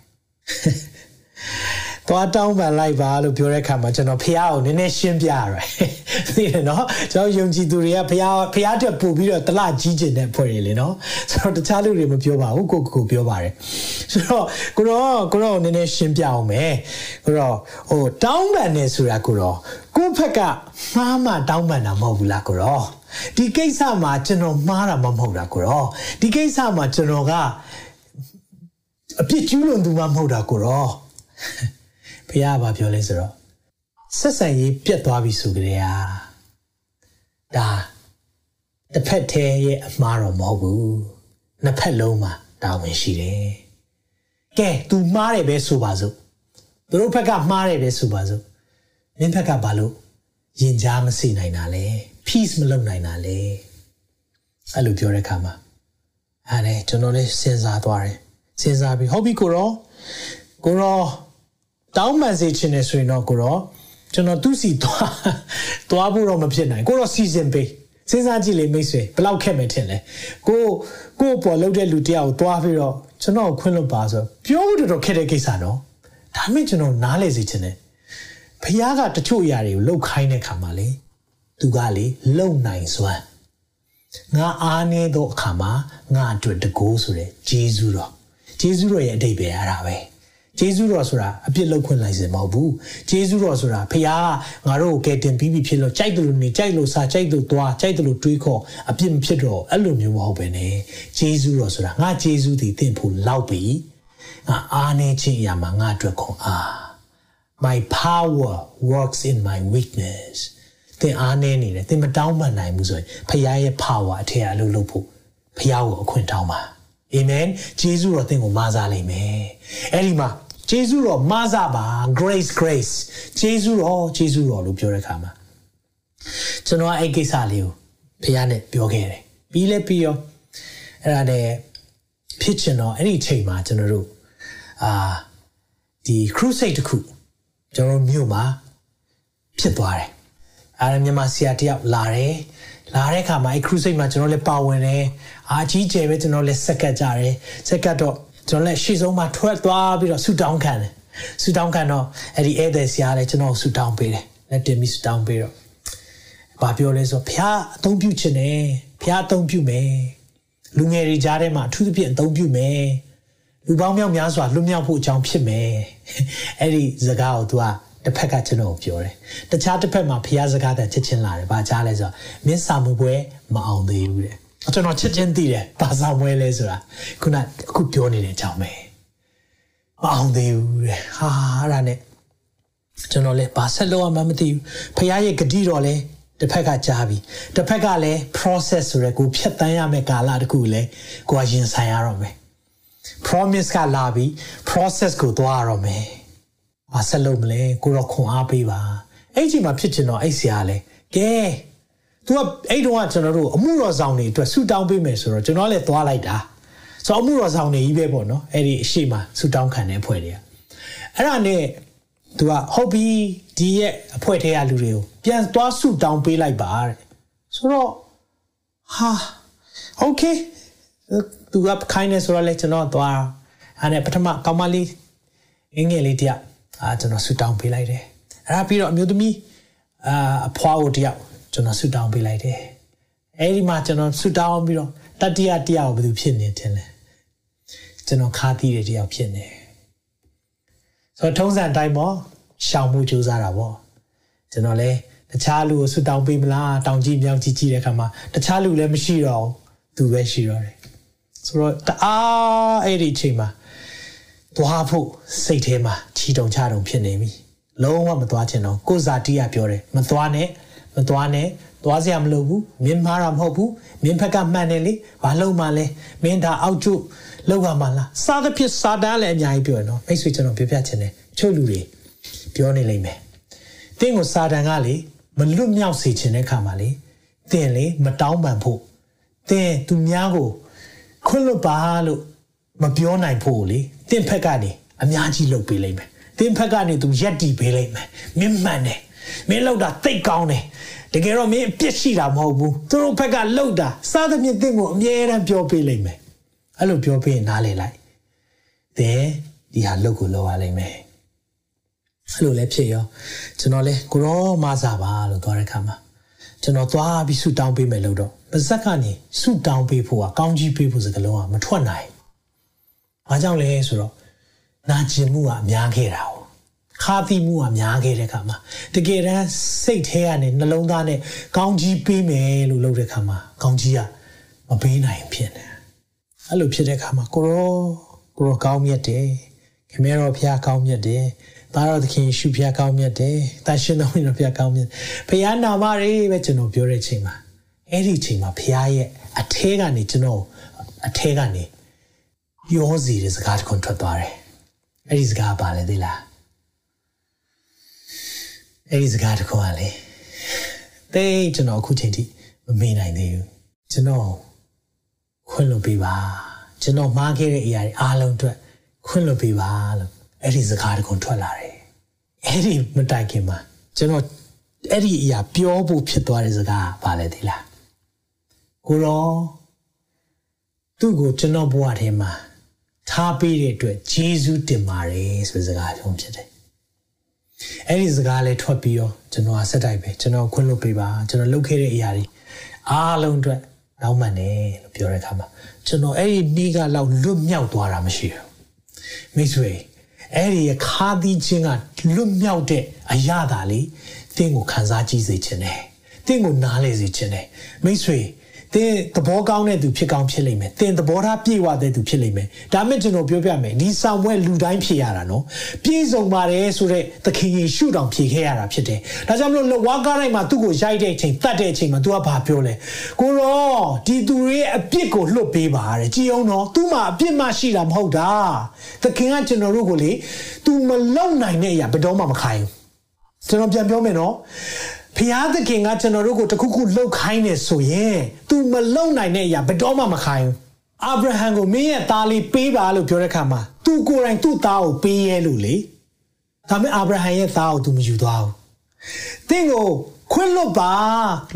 သွားတောင်းပန်လိုက်ပါလို့ပြောတဲ့အခါမှာကျွန်တော်ဖះကိုနည်းနည်းရှင်းပြရတယ်သိတယ်နော်ကျွန်တော်ယုံကြည်သူတွေကဖះဖះတက်ပို့ပြီးတော့တလကြီးကျင်တဲ့ဖွဲ့တွေလေနော်ဆိုတော့တခြားလူတွေမပြောပါဘူးကိုကိုပြောပါတယ်ဆိုတော့ကိုတော့ကိုတော့နည်းနည်းရှင်းပြအောင်မယ်ကိုတော့ဟိုတောင်းပန်နေဆိုတာကိုတော့ကိုဖက်ကမှားမှတောင်းပန်တာမဟုတ်ဘူးလားကိုတော့ဒီကိစ္စမှာကျွန်တော်မှားတာမဟုတ်တာကိုတော့ဒီကိစ္စမှာကျွန်တော်ကအပြစ်ကျူးလွန်သူမှမဟုတ်တာကိုတော့ ဘုရားကပြောလဲဆိုတော့ဆက်ဆံရေးပြတ်သွားပြီဆိုကြတဲ့ဟာဒါတစ်ဖက်တည်းရဲ့အမှားတော့မဟုတ်ဘူးနှစ်ဖက်လုံးမှာတာဝန်ရှိတယ်ကဲ तू မှားတယ်ပဲဆိုပါစို့သူတို့ဘက်ကမှားတယ်ပဲဆိုပါစို့မင်းဘက်ကဘာလို့ရင်ကြားမစေနိုင်တာလဲ peace မလုပ်နိုင်တာလဲအဲ့လိုပြောတဲ့အခါမှာအဲ့ဒါကျွန်တော်လည်းစဉ်းစားသွားတယ်စဉ်းစားပြီးဟုတ်ပြီကိုရောကိုရော တောင်းပန်စေချင်တယ်ဆိုရင်တော့ကိုရောကျွန်တော်သူ့စီသွားသွားဖို့တော့မဖြစ်နိုင်ကိုရောစီစဉ်ပေးစဉ်းစားကြည့်လေမိတ်ဆွေဘယ်လောက်ခက်မယ်ထင်လဲကိုကိုပေါ်လှုပ်တဲ့လူတယောက်ကိုသွားပြီးတော့ကျွန်တော်ခွင့်လွတ်ပါဆိုပြောဖို့တော်တော်ခက်တဲ့ကိစ္စနော်ဒါမှမဟုတ်ကျွန်တော်နားလေစေချင်တယ်ဖះကတချို့အရာတွေကိုလှုပ်ခိုင်းတဲ့ခါမှာလေသူကလေလုံနိုင်စွမ်းငါအားနေသောအခါမှာငါအတွက်တကိုးဆိုတဲ့ဂျေဇုတော်ဂျေဇုတော်ရဲ့အတိတ်ပဲအဲ့ဒါပဲ ဂျေဇုတော်ဆိုတာအပြစ်လုပ်ခွင့်လိုက်စင်မဟုတ်ဘူးဂျေဇုတော်ဆိုတာဖခင်ကငါတို့ကိုကယ်တင်ပြီးပြီဖြစ်လို့ကြိုက်တယ်လို့နေကြိုက်လို့စားကြိုက်လို့သွားကြိုက်တယ်လို့တွေးခေါ်အပြစ်မဖြစ်တော့အဲ့လိုမျိုးမဟုတ်ပဲねဂျေဇုတော်ဆိုတာငါဂျေဇုတည်တင့်ဖို့လောက်ပြီငါအားနေခြင်းအရာမှာငါအတွက်ခွန်အား my power works in my weakness သင်အားနေနေတယ်သင်မတောင်းပန်နိုင်ဘူးဆိုရင်ဖခင်ရဲ့ power အထက်အလုပ်လုပ်ဖို့ဖခင်ကိုအခွင့်တောင်းပါအာမင်ဂျေဇုတော်သင်ကိုမဆားလိမ့်မယ်အဲ့ဒီမှာ ဂျေဇုတော်မဆားပါ grace grace ဂျေဇုတော်ဂျေဇုတော်လို့ပြောတဲ့အခါမှာကျွန်တော်အဲ့ကိစ္စလေးကိုဖခင်နဲ့ပြောခဲ့တယ်ပြီးလဲပြီးရောအဲ့ဒါနဲ့ဖြစ်ချင်တော့အဲ့ဒီအချိန်မှာကျွန်တော်တို့အာဒီ crusade တခုကျွန်တော်မြို့မှာဖြစ်သွားတယ်အားမြန်မာဆရာတယောက်လာတယ်လာတဲ့အခါမှာအဲ crusade မှာကျွန်တော်လည်းပါဝင်တယ်အာကြီးကျယ်ပဲကျွန်တော်လည်းစက်ကတ်ကြတယ်စက်ကတ်တော့ ကျွန်တော်လည်းရှေ့ဆုံးမှာထွက်သွားပြီးတော့ဆူတောင်းခံတယ်ဆူတောင်းခံတော့အဲ့ဒီဧည့်သည်ဆရာလည်းကျွန်တော်ဆူတောင်းပေးတယ်လက်တင်ပြီးဆူတောင်းပေးတော့ဘာပြောလဲဆိုဖះအသုံးပြုခြင်းနဲ့ဖះအသုံးပြုမယ်လူငယ်တွေကြားထဲမှာအထူးသဖြင့်အသုံးပြုမယ်လူပေါင်းမြောက်များစွာလွတ်မြောက်ဖို့အကြောင်းဖြစ်မယ်အဲ့ဒီစကားကို तू ကတစ်ဖက်ကကျွန်တော်ပြောတယ်တခြားတစ်ဖက်မှာဖျားစကားတဲ့ချက်ချင်းလာတယ်ဘာကြားလဲဆိုတော့မင်းစာမှုပွဲမအောင်သေးဘူးတဲ့ ကျွန်တော်ချက်ချင်းသိတယ်ဘာစာမွဲလဲဆိုတာခုနအခုပြောနေတဲ့အကြောင်းပဲမအောင်သေးဘူးတဲ့ဟာအဲ့ဒါနဲ့ကျွန်တော်လည်းဘာဆက်လို့မှမသိဘူးဖခင်ရဲ့ဂတိတော်လဲတစ်ဖက်ကကြားပြီတစ်ဖက်ကလည်း process ဆိုရယ်ကိုဖြတ်တန်းရမယ့်ကာလတခုလည်းကိုကရင်ဆိုင်ရတော့မယ် promise ကလာပြီ process ကိုသွားရတော့မယ်။ဘာဆက်လုပ်မလဲကိုတော့ခွန်အားပေးပါ။အဲ့ဒီမှာဖြစ်ချင်တော့အဲ့ဆရာလဲကဲ तू ကအဲ့တုန်းကကျွန်တော်တို့အမှုတော်ဆောင်တွေအတွက်ဆူတောင်းပေးမယ်ဆိုတော့ကျွန်တော်လည်းသွားလိုက်တာ။ဆိုတော့အမှုတော်ဆောင်တွေကြီးပဲပေါ့နော်။အဲ့ဒီအရှိမဆူတောင်းခံတဲ့အဖွဲ့တွေကအဲ့ဒါနဲ့ तू ကဟုတ်ပြီဒီရဲ့အဖွဲ့ထဲကလူတွေကိုပြန်သွားဆူတောင်းပေးလိုက်ပါတဲ့။ဆိုတော့ဟာ okay သူကခိုင်းနေဆိုတော့လေကျွန်တော်သွားအဲ့ဒါပထမကောင်မလေးအင်္ဂလိပ်တယောက်အာကျွန်တော်ဆူတောင်းပေးလိုက်တယ်အဲ့ဒါပြီးတော့အမျိုးသမီးအာအဖွားကိုတယောက် ကျွန်တော်ဆူတောင်းပေးလိုက်တယ်အဲ့ဒီမှာကျွန်တော်ဆူတောင်းပြီးတော့တတိယတယောက်ဘယ်သူဖြစ်နေတယ်လဲကျွန်တော်ခါသီးတဲ့တယောက်ဖြစ်နေဆိုတော့ထုံးစံတိုင်းပေါ့ရှောင်မှုကြိုးစားတာပေါ့ကျွန်တော်လည်းတခြားလူကိုဆူတောင်းပေးမလားတောင်ကြည့်မြောင်ကြည့်ကြည့်တဲ့အခါမှာတခြားလူလည်းမရှိတော့သူပဲရှိတော့တယ်ဆိုတော့တအားအဲ့ဒီအချိန်မှာသွားဖို့စိတ်ထဲမှာချီတုံချတုံဖြစ်နေပြီလုံးဝမသွားချင်တော့ကိုဇာတိကပြောတယ်မသွားနဲ့ မသွားနဲ့သွားစရာမလိုဘူးမင်းမှားတာမဟုတ်ဘူးမင်းဖက်ကမှန်တယ်လေဘာလို့မှလဲမင်းဒါအောက်ကျလောက်ရမှာလားစားသဖြင့်စာတန်းလည်းအများကြီးပြောရနော်မိတ်ဆွေကျွန်တော်ပြောပြချင်တယ်ချုပ်လူတွေပြောနေလိမ့်မယ်တင်းကိုစာတန်းကလေမလွတ်မြောက်စေချင်တဲ့ခါမှာလေတင်းလေမတောင်းပန်ဖို့တင်းသူများကိုခွင့်လွတ်ပါလို့မပြောနိုင်ဖို့လေတင့်ဖက်ကနေအများကြီးလုပ်ပေးလိုက်မယ်တင်းဖက်ကနေသူရက်တီပေးလိုက်မယ်မင်းမှန်တယ် မင်းလောက်တာတိတ်ကောင်းတယ်တကယ်တော့မင်းအပြစ်ရှိတာမဟုတ်ဘူးသူတို့ဖက်ကလောက်တာစားသဖြင့်တင့်ကိုအမြဲတမ်းပြောပေးလိုက်မယ်အဲ့လိုပြောပေးရင်နားလေလိုက်သင်ဒီဟာလုပ်ကိုလုပ်ရလိမ့်မယ်အဲ့လိုလည်းဖြစ်ရောကျွန်တော်လဲကိုရောမစားပါလို့ပြောတဲ့ခါမှာကျွန်တော်သွားပြီးဆူတောင်းပေးမယ်လို့တော့ပါဇက်ကနေဆူတောင်းပေးဖို့ကကောင်းကြီးပေးဖို့စကလုံးကမထွက်နိုင်။ဘာကြောင့်လဲဆိုတော့နာကျင်မှုကအများခဲ့တာ။ ခါသီးမှုကများခဲ့တဲ့ခါမှာတကယ်တမ်းစိတ်ထဲကနေနှလုံးသားနဲ့ကောင်းကြီးပေးမယ်လို့လုပ်တဲ့ခါမှာကောင်းကြီးကမပေးနိုင်ဖြစ်နေ။အဲ့လိုဖြစ်တဲ့ခါမှာကိုရောကိုရောကောင်းမြတ်တယ်။ခင်ဗျားတော်ဖျားကောင်းမြတ်တယ်။သားတော်သခင်ရှုဖျားကောင်းမြတ်တယ်။တန်ရှင်တော်ဖျားကောင်းမြတ်။ဖျားနာမတွေပဲကျွန်တော်ပြောတဲ့ချိန်မှာအဲ့ဒီချိန်မှာဖခင်ရဲ့အထဲကနေကျွန်တော်အထဲကနေရောစီတဲ့စကားတစ်ခုထွက်သွားတယ်အဲ့ဒီစကားပါလေသိလား အဲ့ဒီစကားတစ်ခုကလေသိကျွန်တော်အခုချိန်ထိမမေ့နိုင်သေးဘူးကျွန်တော်ခွင့်လို့ပေးပါကျွန်တော်မှားခဲ့တဲ့အရာတွေအားလုံးအတွက်ခွင့်လို့ပေးပါလို့အဲ့ဒီစကားတစ်ခုထွက်လာတယ်အဲ့ဒီမတိုင်ခင်မှာကျွန်တော်အဲ့ဒီအရာပြောဖို့ဖြစ်သွားတဲ့စကားပါလေသိလားကိုရောသူ့ကိုကျွန်တော်ဘဝထဲမှာထားပေးတဲ့အတွက်ဂျေဇုတင်ပါတယ်ဆိုတဲ့စကားပြောဖြစ်တယ်။ အဲ့ဒီစကားလေးထွက်ပြီးတော့ကျွန်တော်ဆက်တိုက်ပဲကျွန်တော်ခွင့်လွှတ်ပေးပါကျွန်တော်လုပ်ခဲ့တဲ့အရာတွေအားလုံးအတွက်တောင်းပန်တယ်လို့ပြောတဲ့အခါမှာကျွန်တော်အဲ့ဒီနေ့ကလောက်လွတ်မြောက်သွားတာမရှိဘူး။မိတ်ဆွေအဲ့ဒီခါသီးခြင်းကလွတ်မြောက်တဲ့အရာသာလေသင်ကိုခံစားကြည့်စေခြင်းနဲ့သင်ကိုနားလေစေခြင်းနဲ့မိတ်ဆွေ သင်သဘောကောင်းတဲ့သူဖြစ်ကောင်းဖြစ်လိမ့်မယ်သင်သဘောထားပြည့်ဝတဲ့သူဖြစ်လိမ့်မယ်ဒါမှကျွန်တော်ပြောပြမယ်ဒီဆောင်ပွဲလူတိုင်းဖြေရတာနော်ပြည့်စုံပါတယ်ဆိုတဲ့သခင်ယေရှုတောင်ဖြေခဲ့ရတာဖြစ်တယ်ဒါကြောင့်မလို့ဝါကားတိုင်းမှာသူ့ကိုရိုက်တဲ့အချိန်တတ်တဲ့အချိန်မှာ तू ကဘာပြောလဲကိုရောဒီသူရဲ့အပြစ်ကိုလွတ်ပေးပါတဲ့ကြည်အောင်နော်သူ့မှာအပြစ်မရှိတာမဟုတ်တာသခင်ကကျွန်တော်တို့ကိုလေ तू မလုံနိုင်တဲ့အရာဘယ်တော့မှမခိုင်းဘူးကျွန်တော်ပြန်ပြောမယ်နော် ဖျားသခင်ကကျွန်တော်တို့ကိုတခုခုလှုပ်ခိုင်းနေဆိုရင် तू မလုံနိုင်တဲ့အရာဘယ်တော့မှမခိုင်းဘူးအာဗြဟံကိုမင်းရဲ့သားလေးပေးပါလို့ပြောတဲ့ခါမှာ तू ကိုယ်တိုင်သူ့သားကိုပေးရဲလို့လေဒါပေမဲ့အာဗြဟံရဲ့သားကို तू မယူသွားဘူးတင့်ကိုခွင့်လွတ်ပါ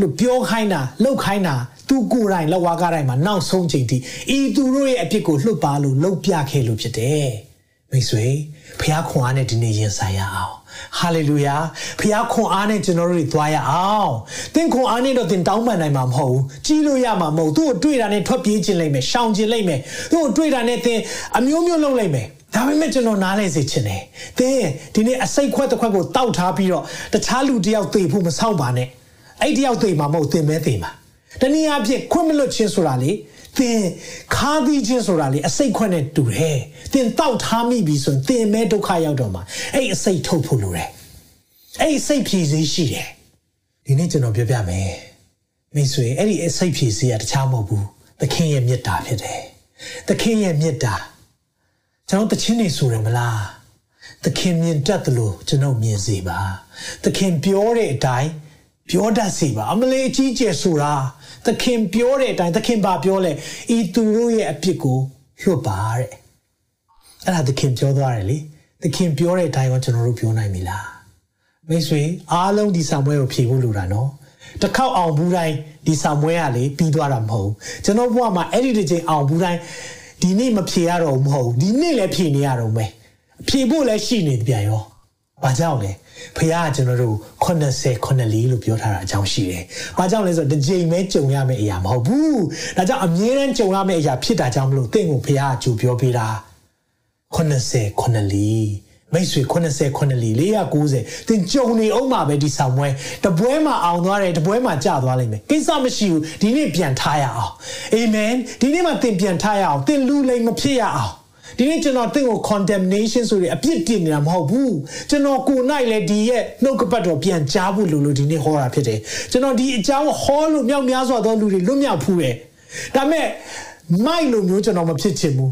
လို့ပြောခိုင်းတာလှုပ်ခိုင်းတာသူကိုယ်တိုင်လက်ဝါးကားတိုင်းမှာနောက်ဆုံးချိန်ထိဤသူတို့ရဲ့အဖြစ်ကိုလှုပ်ပါလို့လှုပ်ပြခဲ့လို့ဖြစ်တယ်မ မိတ်ဆွေ ဖခင်ခွန်အားနဲ့ဒီနေ့ရင်ဆိုင်ရအောင်ဟာလေလုယာဖခင်ခွန်အားနဲ့ကျွန်တော်တို့တွေသွားရအောင်သင်ခွန်အားနဲ့တော့သင်တောင်းပန်နိုင်မှာမဟုတ်ဘူးကြီးလို့ရမှာမဟုတ်သူ့ကိုတွေ့တာနဲ့ထွက်ပြေးခြင်းလိုက်မယ်ရှောင်ခြင်းလိုက်မယ်သူ့ကိုတွေ့တာနဲ့သင်အမျိုးမျိုးလုပ်လိုက်မယ်ဒါပေမဲ့ကျွန်တော်နားလဲစေချင်တယ်သင်ဒီနေ့အစိတ်ခွက်တစ်ခွက်ကိုတောက်ထားပြီးတော့တခြားလူတယောက်သေဖို့မဆောင်ပါနဲ့အဲ့တယောက်သေမှာမဟုတ်သင်ပဲသေမှာတနည်းအားဖြင့်ခွင့်မလွတ်ခြင်းဆိုတာလေ သင်ခါးသီးခြင်းဆိုတာလေအစိတ်ခွက်နဲ့တူတယ်။သင်တောက်ထားမိပြီဆိုရင်သင်မဲဒုက္ခရောက်တော့မှာအဲ့အစိတ်ထုတ်ဖို့လိုတယ်။အဲ့စိတ်ဖြည့်စည်းရှိတယ်။ဒီနေ့ကျွန်တော်ပြောပြမယ်။မိတ်ဆွေအဲ့ဒီအစိတ်ဖြည့်စည်းကတခြားမဟုတ်ဘူး။သခင်ရဲ့မေတ္တာဖြစ်တယ်။သခင်ရဲ့မေတ္တာကျွန်တော်တခြင်းနေဆိုရမလား။သခင်မြင်တတ်တယ်လို့ကျွန်တော်မြင်စေပါ။သခင်ပြောတဲ့အတိုင်း ပြောတတ်စေပါအမလေးအကြီးကျယ်ဆိုတာသခင်ပြောတဲ့အတိုင်းသခင်ဘာပြောလဲဤသူတို့ရဲ့အပြစ်ကိုလွတ်ပါတဲ့အဲ့ဒါသခင်ပြောသွားတယ်လေသခင်ပြောတဲ့အတိုင်းကိုကျွန်တော်တို့ပြောနိုင်ပြီလားမိတ်ဆွေအားလုံးဒီစာမွဲကိုဖြေဖို့လိုတာနော်တစ်ခေါက်အောင်ဘူးတိုင်းဒီစာမွဲကလေပြီးသွားတာမဟုတ်ကျွန်တော်ဘဝမှာအဲ့ဒီတစ်ချိန်အောင်ဘူးတိုင်းဒီနေ့မဖြေရတော့ဘူးမဟုတ်ဒီနေ့လည်းဖြေနေရတော့မယ်ဖြေဖို့လည်းရှိနေပြန်ရောဘာကြောင့်လဲ ဖခင်ကကျွန်တော်တို့80 84လို့ပြောထားတာအကြောင်းရှိတယ်။ဘာကြောင့်လဲဆိုတော့တစ်ကြိမ်ပဲကြုံရမယ့်အရာမဟုတ်ဘူး။ဒါကြောင့်အမြဲတမ်းကြုံရမယ့်အရာဖြစ်တာကြောင့်မလို့တင့်ကိုဖခင်ကကြိုပြောပေးတာ80 84မိတ်ဆွေ80 84 490သင်ကြုံနေအောင်မှာပဲဒီဆောင်ပွဲတပွဲမှာအောင်သွားတယ်တပွဲမှာကျသွားလိမ့်မယ်ကိစ္စမရှိဘူးဒီနေ့ပြန်ထားရအောင်အာမင်ဒီနေ့မှာသင်ပြန်ထားရအောင်သင်လူလိမ်မဖြစ်ရအောင် ဒီနေ့ကျွန်တော်တင့်ကို condemnation ဆိုတဲ့အပြစ်တင်နေတာမဟုတ်ဘူးကျွန်တော်ကိုနိုင်လေဒီရဲ့နှုတ်ကပတ်တော်ပြန်ကြားဖို့လို့လို့ဒီနေ့ဟောတာဖြစ်တယ်ကျွန်တော်ဒီအကြောင်းဟောလို့မြောက်များစွာသောလူတွေလွတ်မြောက်ဖူးတယ်ဒါမဲ့မိုက်လို့မျိုးကျွန်တော်မဖြစ်ချင်ဘူး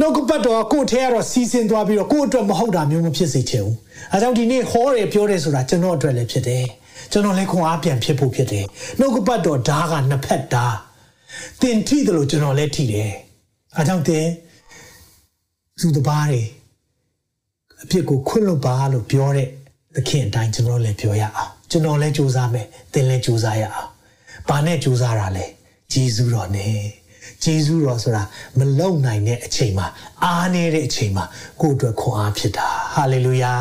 နှုတ်ကပတ်တော်ကိုထဲကတော့စီစဉ်သွားပြီးတော့ကိုအတွက်မဟုတ်တာမျိုးမဖြစ်စေချင်ဘူးအဲကြောင့်ဒီနေ့ဟောတယ်ပြောတယ်ဆိုတာကျွန်တော်အတွက်လည်းဖြစ်တယ်ကျွန်တော်လည်းခွန်အားပြန်ဖြစ်ဖို့ဖြစ်တယ်နှုတ်ကပတ်တော်ဓားကနှစ်ဖက်ဓားတင်ထိတယ်လို့ကျွန်တော်လည်းထိတယ်အဲကြောင့်တင် သူတပားတွေအဖြစ်ကိုခွင့်လွတ်ပါလို့ပြောတဲ့သခင်အတိုင်းကျွန်တော်လည်းပြောရအောင်ကျွန်တော်လည်းစူးစမ်းမယ်သင်လည်းစူးစမ်းရအောင်ဘာနဲ့စူးစမ်းတာလဲဂျေဇုတော်နဲ့ဂျေဇုတော်ဆိုတာမလုံနိုင်တဲ့အချိန်မှာအားနေတဲ့အချိန်မှာကိုယ့်အတွက်ခွန်အားဖြစ်တာဟာလေလုယာ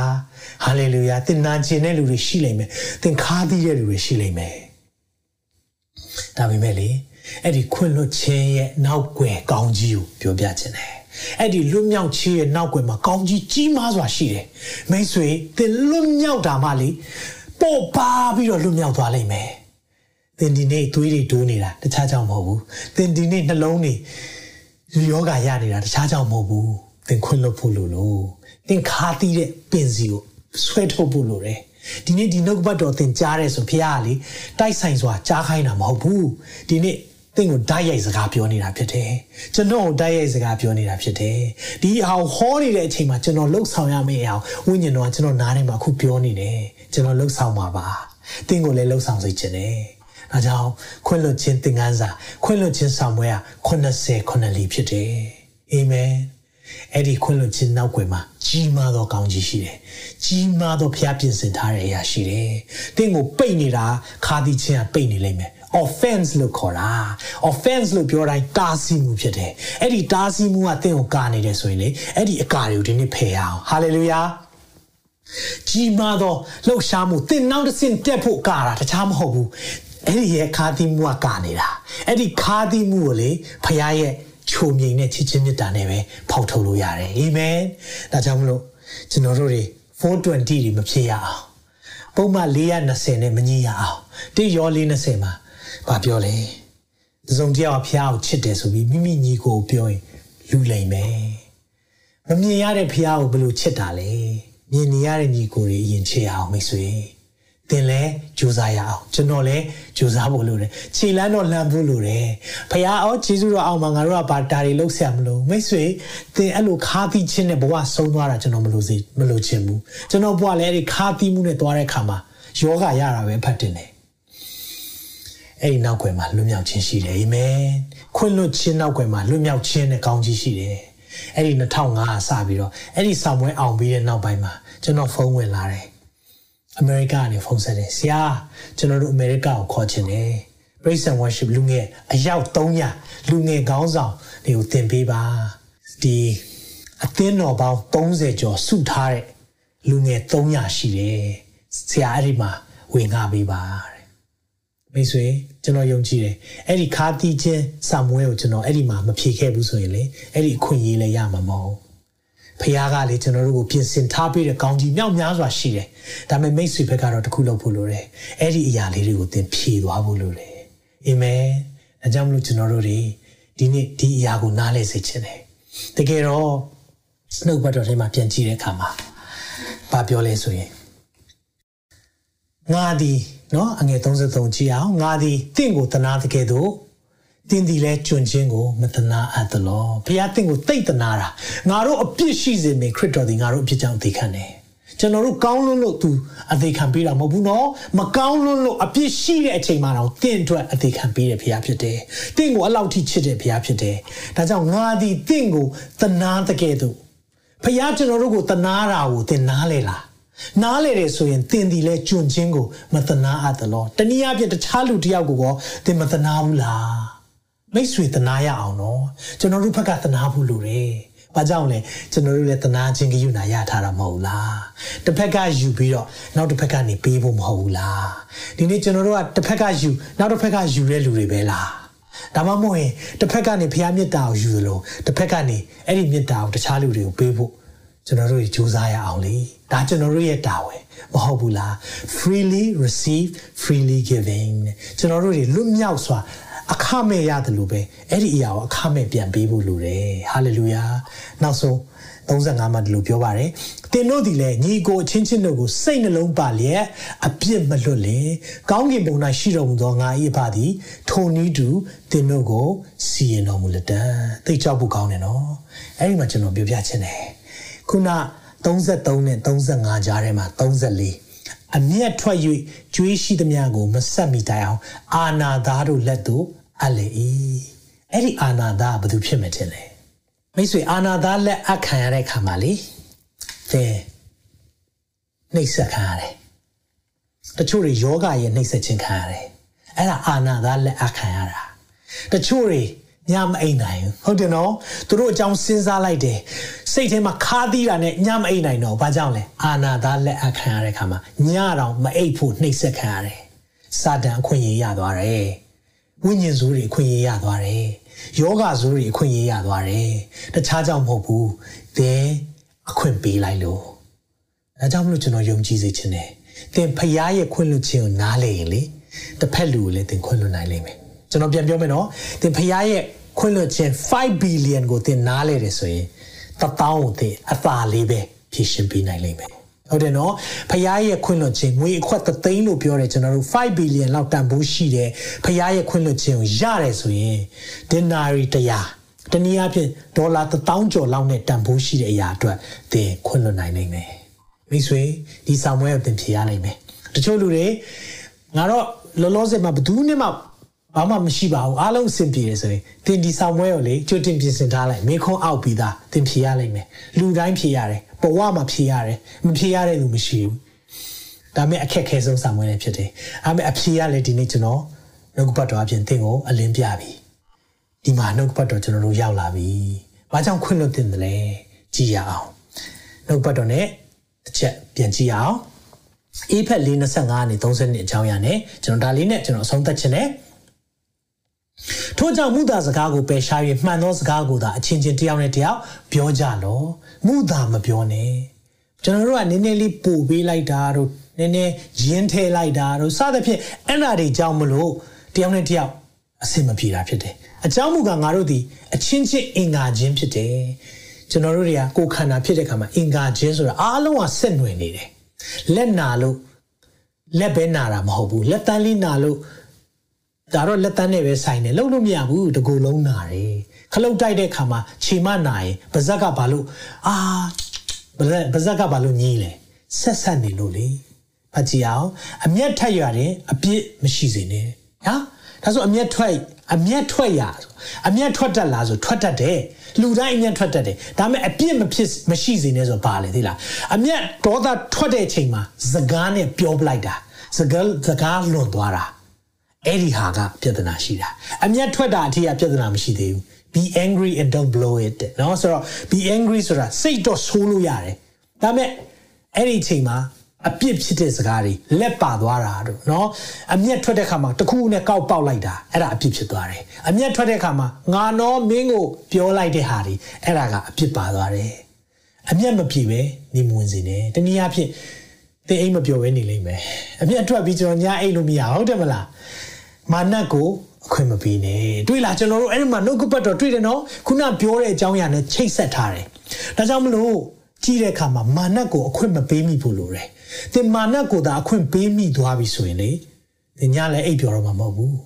ဟာလေလုယာသင်နာကျင်တဲ့လူတွေရှိလိမ့်မယ်သင်ခါးသီးတဲ့လူတွေရှိလိမ့်မယ်ဒါပေမဲ့လေအဲ့ဒီခွင့်လွတ်ခြင်းရဲ့နောက်ွယ်ကောင်းကြီးကိုပြောပြခြင်းတယ် အဲ့ဒီလွတ်မြောက်ခြင်းရဲ့နောက်ွယ်မှာကောင်းကြီးကြီးမားစွာရှိတယ်မိတ်ဆွေသင်လွတ်မြောက်တာမှလေပေါ်ပါပြီးတော့လွတ်မြောက်သွားလိမ့်မယ်သင်ဒီနေ့သွေးတွေတိုးနေတာတခြားကြောင့်မဟုတ်ဘူးသင်ဒီနေ့နှလုံးတွေယောဂရနေတာတခြားကြောင့်မဟုတ်ဘူးသင်ခွင့်လွတ်ဖို့လို့လို့သင်ခါသီးတဲ့ပင်စီကိုဆွဲထုတ်ဖို့လို့တယ်ဒီနေ့ဒီနှုတ်ဘတ်တော်သင်ကြားရဲဆိုဖခင်ကလေတိုက်ဆိုင်စွာကြားခိုင်းတာမဟုတ်ဘူးဒီနေ့ သင်ကိုဓာတ်ရိုက်စကားပြောနေတာဖြစ်တယ်ကျွန်တော်ကိုဓာတ်ရိုက်စကားပြောနေတာဖြစ်တယ်ဒီအောင်ဟောနေတဲ့အချိန်မှာကျွန်တော်လှုပ်ဆောင်ရမယ့်အောင်ဝိညာဉ်တော်ကကျွန်တော်နားထဲမှာအခုပြောနေတယ်ကျွန်တော်လှုပ်ဆောင်ပါပါသင်ကိုလည်းလှုပ်ဆောင်စေချင်တယ်အဲကြောင့်ခွင့်လွှတ်ခြင်းသင်ခန်းစာခွင့်လွှတ်ခြင်းဆောင်ပွဲက80ခုနှစ်လီဖြစ်တယ်အာမင်အဲ့ဒီခွင့်လွှတ်ခြင်းနောက်ွယ်မှာကြီးမားသောကောင်းကြီးရှိတယ်။ကြီးမားသောဖျားပြင်ဆင်ထားတဲ့အရာရှိတယ်။တင့်ကိုပိတ်နေတာခါသီးခြင်းကပိတ်နေလိမ့်မယ်။ offense လို့ခေါ်တာ offense လို့ပြောတိုင်းတားဆီးမှုဖြစ်တယ်။အဲ့ဒီတားဆီးမှုကတင့်ကိုကာနေတယ်ဆိုရင်လေအဲ့ဒီအကာတွေကိုဒီနေ့ဖယ်ရအောင်။ hallelujah ကြီးမားသောလှုပ်ရှားမှုတင်နောက်တစ်ဆင့်တက်ဖို့ကာတာတခြားမဟုတ်ဘူးအဲ့ဒီရဲ့ခါသီးမှုကကာနေတာအဲ့ဒီခါသီးမှုကိုလေဖခင်ရဲ့ချုံမြိန်နဲ့ချစ်ချင်းမေတ္တာနဲ့ပဲဖောက်ထုတ်လို့ရတယ်အာမင်ဒါကြောင့်မလို့ကျွန်တော်တို့တွေ420တွေမဖြစ်ရအောင်ပုံမှန်420နဲ့မညီရအောင်တိရော420မှာ ဘာပြောလဲတစုံတယောက်ဖျားကိုချစ်တယ်ဆိုပြီးမိမိညီကိုပြောရင်လူလိမ်မယ်မမြင်ရတဲ့ဖျားကိုဘယ်လိုချစ်တာလဲမြင်နေရတဲ့ညီကိုတွေအရင်ချစ်အောင်မိတ်ဆွေသင်လည်းကြိုးစားရအောင်ကျွန်တော်လည်းကြိုးစားဖို့လိုတယ်ခြေလမ်းတော့လှမ်းဖို့လိုတယ်ဖခင်အောဂျေဇုတော်အောင်မှာငါတို့ကဘာတာတွေလှုပ်ဆက်မလို့မိတ်ဆွေသင်အဲ့လိုခါးသီးခြင်းနဲ့ဘဝဆုံးသွားတာကျွန်တော်မလို့စေမလို့ချင်ဘူးကျွန်တော်ဘဝလည်းအဲ့ဒီခါးသီးမှုနဲ့သွားတဲ့ခါမှာယောဂရတာပဲဖတ်တင်တယ် အဲ့ဒီနောက်ွယ်မှာလွတ်မြောက်ခြင်းရှိတယ်အာမင်ခွင့်လွတ်ခြင်းနောက်ွယ်မှာလွတ်မြောက်ခြင်းနဲ့ကောင်းကြီးရှိတယ်အဲ့ဒီ2005စပြီးတော့အဲ့ဒီဆောင်ပွဲအောင်ပြီးတဲ့နောက်ပိုင်းမှာကျွန်တော်ဖုန်းဝင်လာတယ်အမေရိကကနေဖုန်းဆက်တယ်ဆရာကျွန်တော်တို့အမေရိကကိုခေါ်ချင်တယ် Praise and Worship လူငယ်အယောက်300လူငယ်ခေါင်းဆောင်တွေကိုတင်ပေးပါဒီအသင်းတော်ပေါင်း30ကျော်စုထားတဲ့လူငယ်300ရှိတယ်ဆရာအဲ့ဒီမှာဝင်ငါပေးပါတဲ့ မိတ်ဆွေကျွန်တော်ယုံကြည်တယ်အဲ့ဒီခါတီးချင်းစာမွဲကိုကျွန်တော်အဲ့ဒီမှာမဖြေခဲ့ဘူးဆိုရင်လေအဲ့ဒီအခွင့်အရေးလည်းရမှာမဟုတ်ဖခင်ကလေကျွန်တော်တို့ကိုပြင်ဆင်ထားပေးတဲ့ကောင်းကြီးမြောက်များစွာရှိတယ်ဒါပေမဲ့မိတ်ဆွေဘက်ကတော့တခုလုပ်ဖို့လိုတယ်အဲ့ဒီအရာလေးတွေကိုသင်ဖြေသွားဖို့လိုတယ်အာမင်ဒါကြောင့်မလို့ကျွန်တော်တို့တွေဒီနေ့ဒီအရာကိုနားလည်စေချင်တယ်တကယ်တော့နှုတ်ဘတ်တော်ထဲမှာပြန်ကြည့်တဲ့အခါမှာဘာပြောလဲဆိုရင်ငါဒီ နော်အငယ်33ကြည့်အောင်ငါဒီတင့်ကိုတနာတကယ်တော့တင်းဒီလဲကျွန်းချင်းကိုမတနာအပ်သလောဘုရားတင့်ကိုတိတ်တနာတာငါတို့အပြစ်ရှိစေမင်းခရစ်တော်ဒီငါတို့အပြစ်ကြောင့်သိခံတယ်ကျွန်တော်တို့ကောင်းလွန်းလို့ तू အသေးခံပေးတာမဟုတ်ဘူးနော်မကောင်းလွန်းလို့အပြစ်ရှိတဲ့အချိန်မှာတော့တင့်အတွက်အသေးခံပေးတဲ့ဘုရားဖြစ်တယ်တင့်ကိုအလောက်ထိချစ်တဲ့ဘုရားဖြစ်တယ်ဒါကြောင့်ငါဒီတင့်ကိုတနာတကယ်တော့ဖခင်ကျွန်တော်တို့ကိုတနာတာကိုသင်နားလေလား နားလေတယ်ဆိုရင်သင်ဒီလဲကျွန်းချင်းကိုမတနာအပ်တယ်လို့တနည်းအားဖြင့်တခြားလူတယောက်ကိုကောသင်မတနာဘူးလားမိတ်ဆွေတနာရအောင်နော်ကျွန်တော်တို့ဘက်ကတနာဘူးလို့တယ်။ဘာကြောင့်လဲကျွန်တော်တို့လည်းတနာချင်းကယူနာရထားတာမဟုတ်လား။တစ်ဖက်ကယူပြီးတော့နောက်တစ်ဖက်ကနေပေးဖို့မဟုတ်ဘူးလား။ဒီနေ့ကျွန်တော်တို့ကတစ်ဖက်ကယူနောက်တစ်ဖက်ကယူတဲ့လူတွေပဲလား။ဒါမှမဟုတ်ရင်တစ်ဖက်ကနေဖျားမြတ်တာကိုယူသလိုတစ်ဖက်ကနေအဲ့ဒီမြတ်တာကိုတခြားလူတွေကိုပေးဖို့ ကျွန်တော်တို့ကြီးစူးစမ်းရအောင်လေဒါကျွန်တော်တို့ရဲ့တာဝန်မဟုတ်ဘူးလား freely receive freely giving ကျွန်တော်တို့တွေလွတ်မြောက်စွာအခမဲ့ရတယ်လို့ပဲအဲ့ဒီအရာကိုအခမဲ့ပြန်ပေးဖို့လိုတယ်ဟာလေလုယာနောက်ဆုံး35မှာဒီလိုပြောပါတယ်တင်တို့ဒီလေညီကိုအချင်းချင်းတို့ကိုစိတ်နှလုံးပါလျက်အပြစ်မလွတ်လင်ကောင်းကင်ဘုံ၌ရှိတော်မူသောငါ၏အဖသည်ထိုနည်းတူတင်တို့ကိုစီရင်တော်မူလက်တံသိကြောက်ဖို့ကောင်းတယ်နော်အဲ့ဒီမှာကျွန်တော်ပြောပြချင်တယ် ခုန33နဲ့35ကြားထဲမှာ34အမျက်ထွက်၍ကျွေးရှိသမျှကိုမဆက်မိတိုင်အောင်အာနာသားတို့လက်သို့အပ်လေ၏အဲ့ဒီအာနာသားဘာလို့ဖြစ်မှတင်လဲမိတ်ဆွေအာနာသားလက်အပ်ခံရတဲ့ခါမှာလေသင်နှိပ်စက်ခံရတယ်တချို့တွေယောဂရဲ့နှိပ်စက်ခြင်းခံရတယ်အဲ့ဒါအာနာသားလက်အပ်ခံရတာတချို့တွေ ညမအိမ်နိုင်ဘူးဟုတ်တယ်နော်သူတို့အကြောင်းစဉ်းစားလိုက်တယ်စိတ်ထဲမှာခါသီးတာနဲ့ညမအိမ်နိုင်တော့ဘာကြောင့်လဲအာနာသားလက်အခံရတဲ့ခါမှာညတော့မအိပ်ဖို့နှိပ်စက်ခံရတယ်စာတန်အခွင့်အရေးရသွားတယ်ဝိညာဉ်စုတွေအခွင့်အရေးရသွားတယ်ယောဂစုတွေအခွင့်အရေးရသွားတယ်တခြားကြောင့်မဟုတ်ဘူးသင်အခွင့်ပေးလိုက်လို့အဲကြောင့်မလို့ကျွန်တော်ယုံကြည်စေချင်တယ်သင်ဖရားရဲ့ခွင့်လွှတ်ခြင်းကိုနားလေရင်လေတစ်ဖက်လူကိုလည်းသင်ခွင့်လွှတ်နိုင်လိမ့်မယ် ကျွန်တော်ပြန်ပြောမယ်နော်သင်ဖရားရဲ့ခွင့်လွှတ်ခြင်း5 billion ကိုသင်နားလဲတယ်ဆိုရင်တပေါင်းကိုသင်အသာလေးပဲဖြည့်ရှင်းပေးနိုင်လိမ့်မယ်ဟုတ်တယ်နော်ဖရားရဲ့ခွင့်လွှတ်ခြင်းငွေအခွက်သသိန်းလို့ပြောတယ်ကျွန်တော်တို့5 billion လောက်တန်ဖိုးရှိတယ်ဖရားရဲ့ခွင့်လွှတ်ခြင်းကိုရတယ်ဆိုရင် denari တရားတနည်းအားဖြင့်ဒေါ်လာ1000ကျော်လောက်နဲ့တန်ဖိုးရှိတဲ့အရာအတွက်သင်ခွင့်လွှတ်နိုင်နိုင်မယ်မိတ်ဆွေဒီဆောင်ပွဲကိုသင်ဖြေရနိုင်မယ်တချို့လူတွေငါတော့လောလောဆယ်မှာဘယ်သူမှ ဘာမှမရှိပါဘူးအားလုံးအဆင်ပြေတယ်ဆိုရင်သင်ဒီဆောင်ပွဲကိုလေကြိုတင်ပြင်ဆင်ထားလိုက်မေခွန်းအောက်ပြီးသားသင်ဖြေရလိမ့်မယ်လူတိုင်းဖြေရတယ်ဘဝမှာဖြေရတယ်မဖြေရတဲ့လူမရှိဘူးဒါမဲ့အခက်ခဲဆုံးဆောင်ပွဲလည်းဖြစ်တယ်အားမဲ့အဖြေရလေဒီနေ့ကျွန်တော်နှုတ်ပတ်တော်အပြင်သင်ကိုအလင်းပြပြီဒီမှာနှုတ်ပတ်တော်ကျွန်တော်တို့ရောက်လာပြီဘာကြောင့်ခွင့်လွှတ်တင်တယ်လဲကြည်ရအောင်နှုတ်ပတ်တော် ਨੇ တစ်ချက်ပြန်ကြည့်အောင်အေးဖက်၄25နဲ့30နှစ်အကြောင်းရနဲ့ကျွန်တော်ဒါလေးနဲ့ကျွန်တော်အဆုံးသတ်ခြင်းနဲ့ ထို့ကြောင့်မူတာစကားကိုပယ်ရှား၍မှန်သောစကားကိုသာအချင်းချင်းတယောက်နဲ့တယောက်ပြောကြလောမူတာမပြောနဲ့ကျွန်တော်တို့ကနည်းနည်းလေးပို့ပေးလိုက်တာတို့နည်းနည်းရင်းထဲလိုက်တာတို့စသဖြင့်အဲ့နာတွေကြောင့်မလို့တယောက်နဲ့တယောက်အဆင်မပြေတာဖြစ်တယ်အကြောင်းမူကငါတို့ဒီအချင်းချင်းအင်္ဂါချင်းဖြစ်တယ်ကျွန်တော်တို့တွေကကိုယ်ခန္ဓာဖြစ်တဲ့ခါမှာအင်္ဂါချင်းဆိုတာအားလုံးကဆက်နွယ်နေတယ်လက်နာလို့လက်ပဲနာတာမဟုတ်ဘူးလက်တန်းလေးနာလို့ ဒါတော့လက်တန်းနဲ့ပဲဆိုင်တယ်လုံးလို့မရဘူးတကူလုံးနာတယ်ခလုတ်တိုက်တဲ့ခါမှာခြေမနာရင်ပါဇက်ကဘာလို့အာပါဇက်ကဘာလို့ညီးလဲဆက်ဆက်နေလို့လေဖတ်ကြည့်အောင်အမျက်ထက်ရတယ်အပြစ်မရှိစေနဲ့ဟာဒါဆိုအမျက်ထွက်အမျက်ထွက်ရအမျက်ထွက်တတ်လားဆိုထွက်တတ်တယ်လူတိုင်းအမျက်ထွက်တတ်တယ်ဒါပေမဲ့အပြစ်မဖြစ်မရှိစေနဲ့ဆိုပါလေသိလားအမျက်ဒေါသထွက်တဲ့အချိန်မှာစကားနဲ့ပြောပလိုက်တာစကားစကားလွန်သွားတာ အဲ့ဒီဟာကပြဿနာရှိတာအမျက်ထွက်တာအထိကပြဿနာမရှိသေးဘူး be angry and don't blow it เนาะဆိုတော့ be angry ဆိုတာစိတ်တော့ဆိုးလို့ရတယ်ဒါပေမဲ့အဲ့ဒီအချိန်မှာအပြစ်ဖြစ်တဲ့စကားတွေလက်ပါသွားတာတို့เนาะအမျက်ထွက်တဲ့ခါမှာတခုခုနဲ့ကောက်ပေါက်လိုက်တာအဲ့ဒါအပြစ်ဖြစ်သွားတယ်အမျက်ထွက်တဲ့ခါမှာငါတော့မင်းကိုပြောလိုက်တဲ့ဟာတွေအဲ့ဒါကအပြစ်ပါသွားတယ်အမျက်မပြေပဲနေမဝင်စေနဲ့တနည်းအားဖြင့်သင်အိမ်မပြောဘဲနေလိမ့်မယ်အမျက်ထွက်ပြီးကျွန်တော်ညအိတ်လို့မရဟုတ်တယ်မလား မာနကိုအခွင့်မပေးနဲ့တွေ့လားကျွန်တော်တို့အဲ့ဒီမှာနှုတ်ကပတ်တော်တွေ့တယ်နော်ခုနပြောတဲ့အကြောင်းအရာနဲ့ချိတ်ဆက်ထားတယ်ဒါကြောင့်မလို့ကြည့်တဲ့အခါမှာမာနကိုအခွင့်မပေးမိဖို့လိုတယ်သင်မာနကိုသာအခွင့်ပေးမိသွားပြီဆိုရင်လေသင်ညလည်းအိပ်ပျော်တော့မှာမဟုတ်ဘူး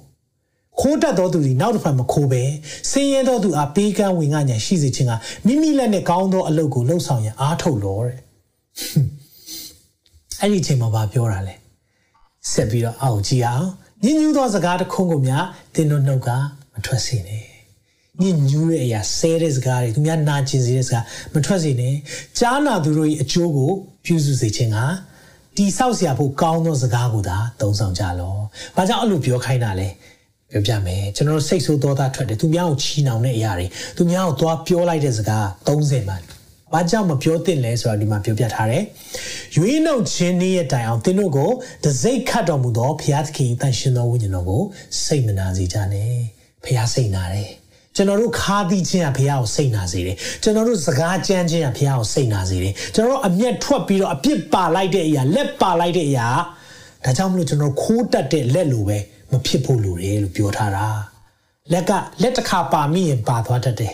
ခိုးတတ်သောသူတွေနောက်တစ်ဖက်မခိုးပဲဆင်းရဲသောသူအားပေးကမ်းဝင်ငါညာရှိစေခြင်းကမိမိလက်နဲ့ကောင်းသောအလုပ်ကိုလှုပ်ဆောင်ရန်အားထုတ်လို့တဲ့အဲ့ဒီအချိန်မှာဗာပြောတာလေဆက်ပြီးတော့အောက်ကြည့်အောင် ညဉ့်ညူးသောစကားတစ်ခုကိုများသင်တို့နှုတ်ကမထွက်စေနဲ့ညဉ့်ညူးတဲ့အရာဆဲတဲ့စကားတွေသူများနာကျင်စေတဲ့စကားမထွက်စေနဲ့ကြားနာသူတို့၏အကျိုးကိုပြုစုစေခြင်းကတိဆောက်เสียဖို့ကောင်းသောစကားကိုသာသုံးဆောင်ကြလော။ဘာကြောင့်အဲ့လိုပြောခိုင်းတာလဲ။ပြောပြမယ်။ကျွန်တော်တို့စိတ်ဆိုးသောသားထွက်တယ်။သူများကိုချီနှောင်တဲ့အရာတွေသူများကိုသွားပြောလိုက်တဲ့စကား30မှန်။ ဘာကြောင့်မပြောသင့်လဲဆိုတာဒီမှာပြောပြထားတယ်။ရွေးနှုတ်ခြင်းနည်းရဲ့တိုင်အောင်သင်တို့ကိုတစိတ်ခတ်တော်မူသောဘုရားသခင်တန်ရှင်သောဝိညာဉ်တော်ကိုစိတ်မနာစေကြနဲ့။ဘုရားစိတ်နာတယ်။ကျွန်တော်တို့ခါးသီးခြင်းကဘုရားကိုစိတ်နာစေတယ်ကျွန်တော်တို့စကားကြမ်းခြင်းကဘုရားကိုစိတ်နာစေတယ်ကျွန်တော်တို့အမျက်ထွက်ပြီးတော့အပြစ်ပါလိုက်တဲ့အရာလက်ပါလိုက်တဲ့အရာဒါကြောင့်မလို့ကျွန်တော်ခိုးတတ်တဲ့လက်လိုပဲမဖြစ်ဖို့လိုတယ်လို့ပြောထားတာလက်ကလက်တစ်ခါပါမိရင်ပါသွားတတ်တယ်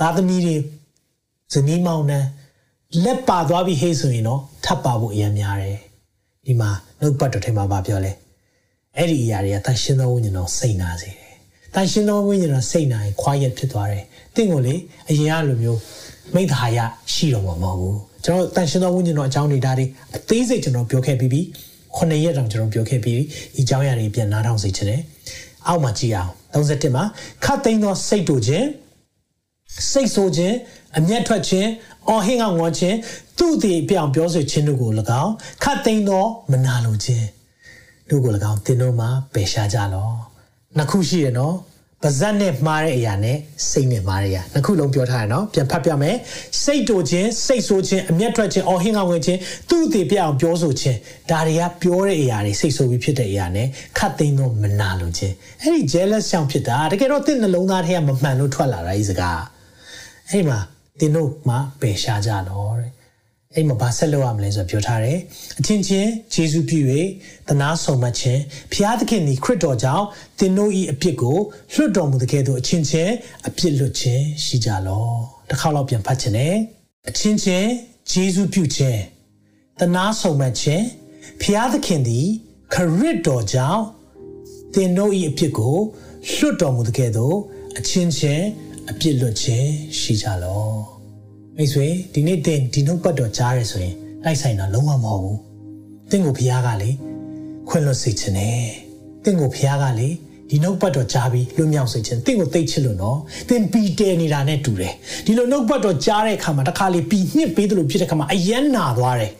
သားသမီးတွေ ဇနီးမောင်နှံလက်ပါသွားပြီဟေ့ဆိုရင်တော့ထပ်ပါဖို့အရင်များတယ်ဒီမှာနှုတ်ပတ်တော်ထဲမှာဗာပြောလဲအဲ့ဒီအရာတွေကတန်ရှင်းသောဝိညာဉ်တော်စိတ်နာစေတယ်တန်ရှင်းသောဝိညာဉ်တော်စိတ်နိုင်ခွာရက်ဖြစ်သွားတယ်။တင့်ကိုလေအရင်ကလိုမျိုးမိသားဟာရရှိတော့မှာမဟုတ်ဘူး။ကျွန်တော်တန်ရှင်းသောဝိညာဉ်တော်အကြောင်းတွေဒါတွေအသေးစိတ်ကျွန်တော်ပြောခဲ့ပြီးပြီ။ခုနှစ်ရက်တောင်ကျွန်တော်ပြောခဲ့ပြီးဒီအကြောင်းအရာတွေပြန်နားထောင်စေချင်တယ်။အောက်မှာကြည့်အောင်31မှာခတ်သိမ်းသောစိတ်တို့ချင်းစိတ်ဆိုခြင်း အမျက်ထွက်ခြင်းအော်ဟင်းကငေါခြင်းသူ့တည်ပြောင်ပြောဆိုခြင်းတို့ကို၎င်းခတ်သိမ်းသောမနာလိုခြင်းတို့ကို၎င်းသင်တို့မှာပယ်ရှားကြလော့နှစ်ခုရှိရနော်ပါဇက်နဲ့မှားတဲ့အရာနဲ့စိတ်နဲ့မှားတဲ့အရာနှစ်ခုလုံးပြောထားရနော်ပြန်ဖတ်ပြမယ်စိတ်တူခြင်းစိတ်ဆိုးခြင်းအမျက်ထွက်ခြင်းအော်ဟင်းကဝင်ခြင်းသူ့အသေးပြအောင်ပြောဆိုခြင်းဒါတွေကပြောတဲ့အရာတွေစိတ်ဆိုးပြီးဖြစ်တဲ့အရာနဲ့ခတ်သိမ်းတော့မနာလိုခြင်းအဲ့ဒီ jealous ကြောင့်ဖြစ်တာတကယ်တော့တင့်နှလုံးသားထဲကမမှန်လို့ထွက်လာတာဒီစကားအဲ့မှာ တင်းတို့မှပယ်ရှားကြတော့တဲ့အဲ့မှာဘာဆက်လုပ်ရမလဲဆိုပြောထားတယ်အချင်းချင်းယေရှုပြု၍တနာဆောင်မှခြင်းဖျားသခင်သည်ခရစ်တော်ကြောင့်သင်တို့၏အပြစ်ကိုလွတ်တော်မူတဲ့ကဲ့သို့အချင်းချင်းအပြစ်လွတ်ခြင်းရှိကြလောတစ်ခါတော့ပြန်ဖတ်ခြင်းနဲ့အချင်းချင်းယေရှုပြုခြင်းတနာဆောင်မှခြင်းဖျားသခင်သည်ခရစ်တော်ကြောင့်သင်တို့၏အပြစ်ကိုလွတ်တော်မူတဲ့ကဲ့သို့အချင်းချင်း အပြစ်လွတ်ခြင်းရှိကြလောမိတ်ဆွေဒီနေ့တင်ဒီနှုတ်ပတ်တော်ကြားရဲဆိုရင်တိုက်ဆိုင်တာလုံးဝမဟုတ်ဘူးတင့်ကိုဖခင်ကလေခွင့်လွတ်စေခြင်းနဲ့တင့်ကိုဖခင်ကလေဒီနှုတ်ပတ်တော်ကြားပြီးလွတ်မြောက်စေခြင်းတင့်ကိုသိချစ်လို့နော်တင်ပီတဲနေတာနဲ့တူတယ်ဒီလိုနှုတ်ပတ်တော်ကြားတဲ့အခါမှာတစ်ခါလေပီညှစ်ပေးတယ်လို့ဖြစ်တဲ့အခါမှာအယမ်းနာသွားတယ်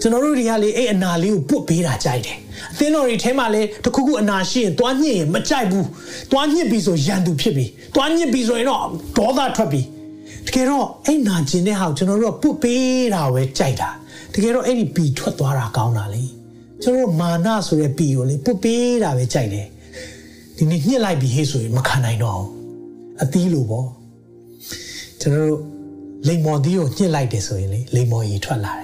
ကျွန်တော်တို့တွေကလေအဲ့အနာလေးကိုပုတ်ပေးတာကြိုက်တယ်အသင်းတော်တွေထဲမှာလေတခုခုအနာရှိရင်တွားညှစ်ရင်မကြိုက်ဘူးတွားညှစ်ပြီးဆိုရန်သူဖြစ်ပြီတွားညှစ်ပြီးဆိုရင်တော့ဒေါသထွက်ပြီတကယ်တော့အဲ့နာကျင်တဲ့ဟာကိုကျွန်တော်တို့ကပုတ်ပေးတာပဲကြိုက်တာတကယ်တော့အဲ့ဒီပီထွက်သွားတာကောင်းတာလေကျွန်တော်မာနဆိုတဲ့ပီကိုလေပုတ်ပေးတာပဲကြိုက်တယ်ဒီနေ့ညှစ်လိုက်ပြီးဟေးဆိုရင်မခံနိုင်တော့ဘူးအသီးလိုပေါ့ကျွန်တော်တို့လိမ္မော်သီးကိုညှစ်လိုက်တယ်ဆိုရင်လေလိမ္မော်ကြီးထွက်လာတယ်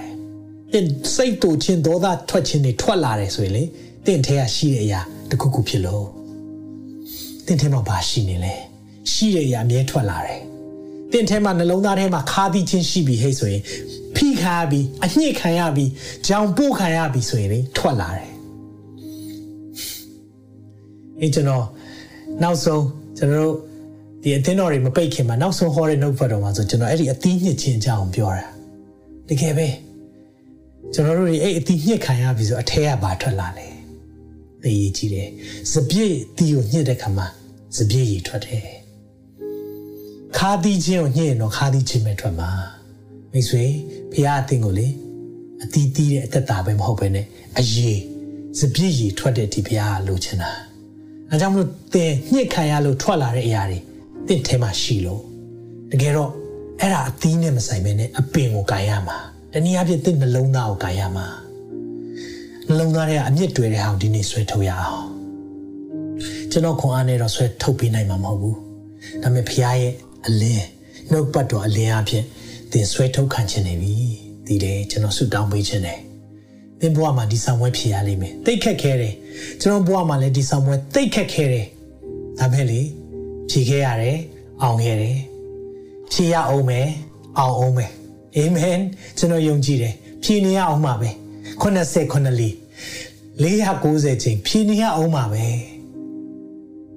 တင်စိတ်တူချင်းဒေါသထွက်ခြင်းတွေထွက်လာတယ်ဆိုရင်လေတင့်ထဲကရှိတဲ့အရာတခုခုဖြစ်လို့တင့်ထဲမှာဘာရှိနေလဲရှိတဲ့အရာအမြဲထွက်လာတယ်တင့်ထဲမှာနှလုံးသားထဲမှာခါးသီးချင်းရှိပြီဟဲ့ဆိုရင်ဖိခါပြီးအညှစ်ခံရပြီးကြောင်ပို့ခံရပြီးဆိုရင်လေထွက်လာတယ်အဲကျွန်တော်နောက်ဆုံးကျွန်တော်တို့ဒီအသင်းတော်တွေမပိတ်ခင်မှာနောက်ဆုံးဟောတဲ့နှုတ်ဖတ်တော်မှာဆိုကျွန်တော်အဲ့ဒီအသီးညစ်ခြင်းအကြောင်းပြောတာတကယ်ပဲ ကျွန်တော်တို့တွေအဲ့အသီးညှစ်ခံရပြီဆိုအထဲကဘာထွက်လာလဲသိရကြည့်တယ်စပြည့်တီကိုညှစ်တဲ့ခါမှာစပြည့်ကြီးထွက်တယ်ခါသီးချင်းကိုညှစ်ရင်တော့ခါသီးချင်းပဲထွက်မှာမိတ်ဆွေဖခင်အသင်ကိုလေအတီးတီးတဲ့အသက်တာပဲမဟုတ်ပဲနဲ့အရေးစပြည့်ကြီးထွက်တဲ့ဒီဖခင်ကလိုချင်တာအဲကြောင့်မလို့သင်ညှစ်ခံရလို့ထွက်လာတဲ့အရာတွေတင့်ထဲမှာရှိလို့တကယ်တော့အဲ့ဒါအသီးနဲ့မဆိုင်ဘဲနဲ့အပင်ကိုကန်ရမှာ တနည်းအားဖြင့်တင့်နှလုံးသားကိုကန်ရမှာနှလုံးသားထဲကအမြင့်တွေတဲ့ဟာကိုဒီနေ့ဆွဲထုတ်ရအောင်ကျွန်တော်ခွန်အားနဲ့တော့ဆွဲထုတ်ပေးနိုင်မှာမဟုတ်ဘူးဒါပေမဲ့ဖခင်ရဲ့အလင်းနှုတ်ပတ်တော်အလင်းအဖြစ်သင်ဆွဲထုတ်ခံခြင်းနေပြီဒီတယ်ကျွန်တော်ဆုတောင်းပေးခြင်းတယ်သင်ဘဝမှာဒီဆောင်ဝဲဖြစ်ရလိမ့်မယ်တိတ်ခက်ခဲတယ်ကျွန်တော်ဘဝမှာလည်းဒီဆောင်ဝဲတိတ်ခက်ခဲတယ်ဒါမဲ့လေဖြေခဲ့ရတယ်အောင်ခဲ့တယ်ဖြေရအောင်မယ်အောင်အောင်မယ် အာမင်ကျွန်တော်ယုံကြည်တယ်ဖြေနေရအောင်ပါပဲ89လီ490ချိန်ဖြေနေရအောင်ပါပဲ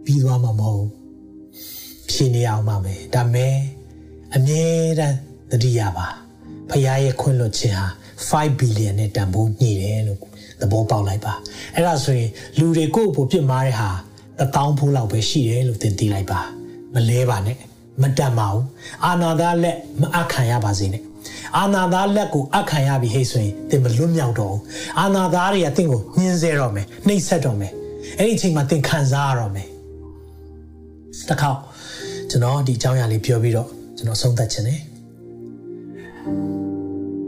ပြီးသွားမှာမဟုတ်ဖြေနေရအောင်ပါပဲဒါမဲ့အမြဲတမ်းသတိရပါဖခင်ရဲ့ခွင့်လွှတ်ခြင်းဟာ5 billion နဲ့တန်ဖိုးညှိတယ်လို့သဘောပေါက်လိုက်ပါအဲ့ဒါဆိုရင်လူတွေကိုယ့်အဖို့ပြစ်မှားတဲ့ဟာတထောင်ဖိုးလောက်ပဲရှိတယ်လို့သင်သိလိုက်ပါမလဲပါနဲ့မတတ်ပါဘူးအာနာသားလက်မအခန့်ရပါစေနဲ့ အာနာသားလက်ကိုအခန့်ရပြီဟဲ့ဆိုရင်သင်မလွတ်မြောက်တော့ဘူးအာနာသားတွေကသင်ကိုညှင်းဆဲတော့မယ်နှိပ်စက်တော့မယ်အဲ့ဒီအချိန်မှာသင်ခံစားရတော့မယ်တခါကျွန်တော်ဒီအကြောင်းအရာလေးပြောပြီးတော့ကျွန်တော်ဆုံးသက်ခြင်းတယ်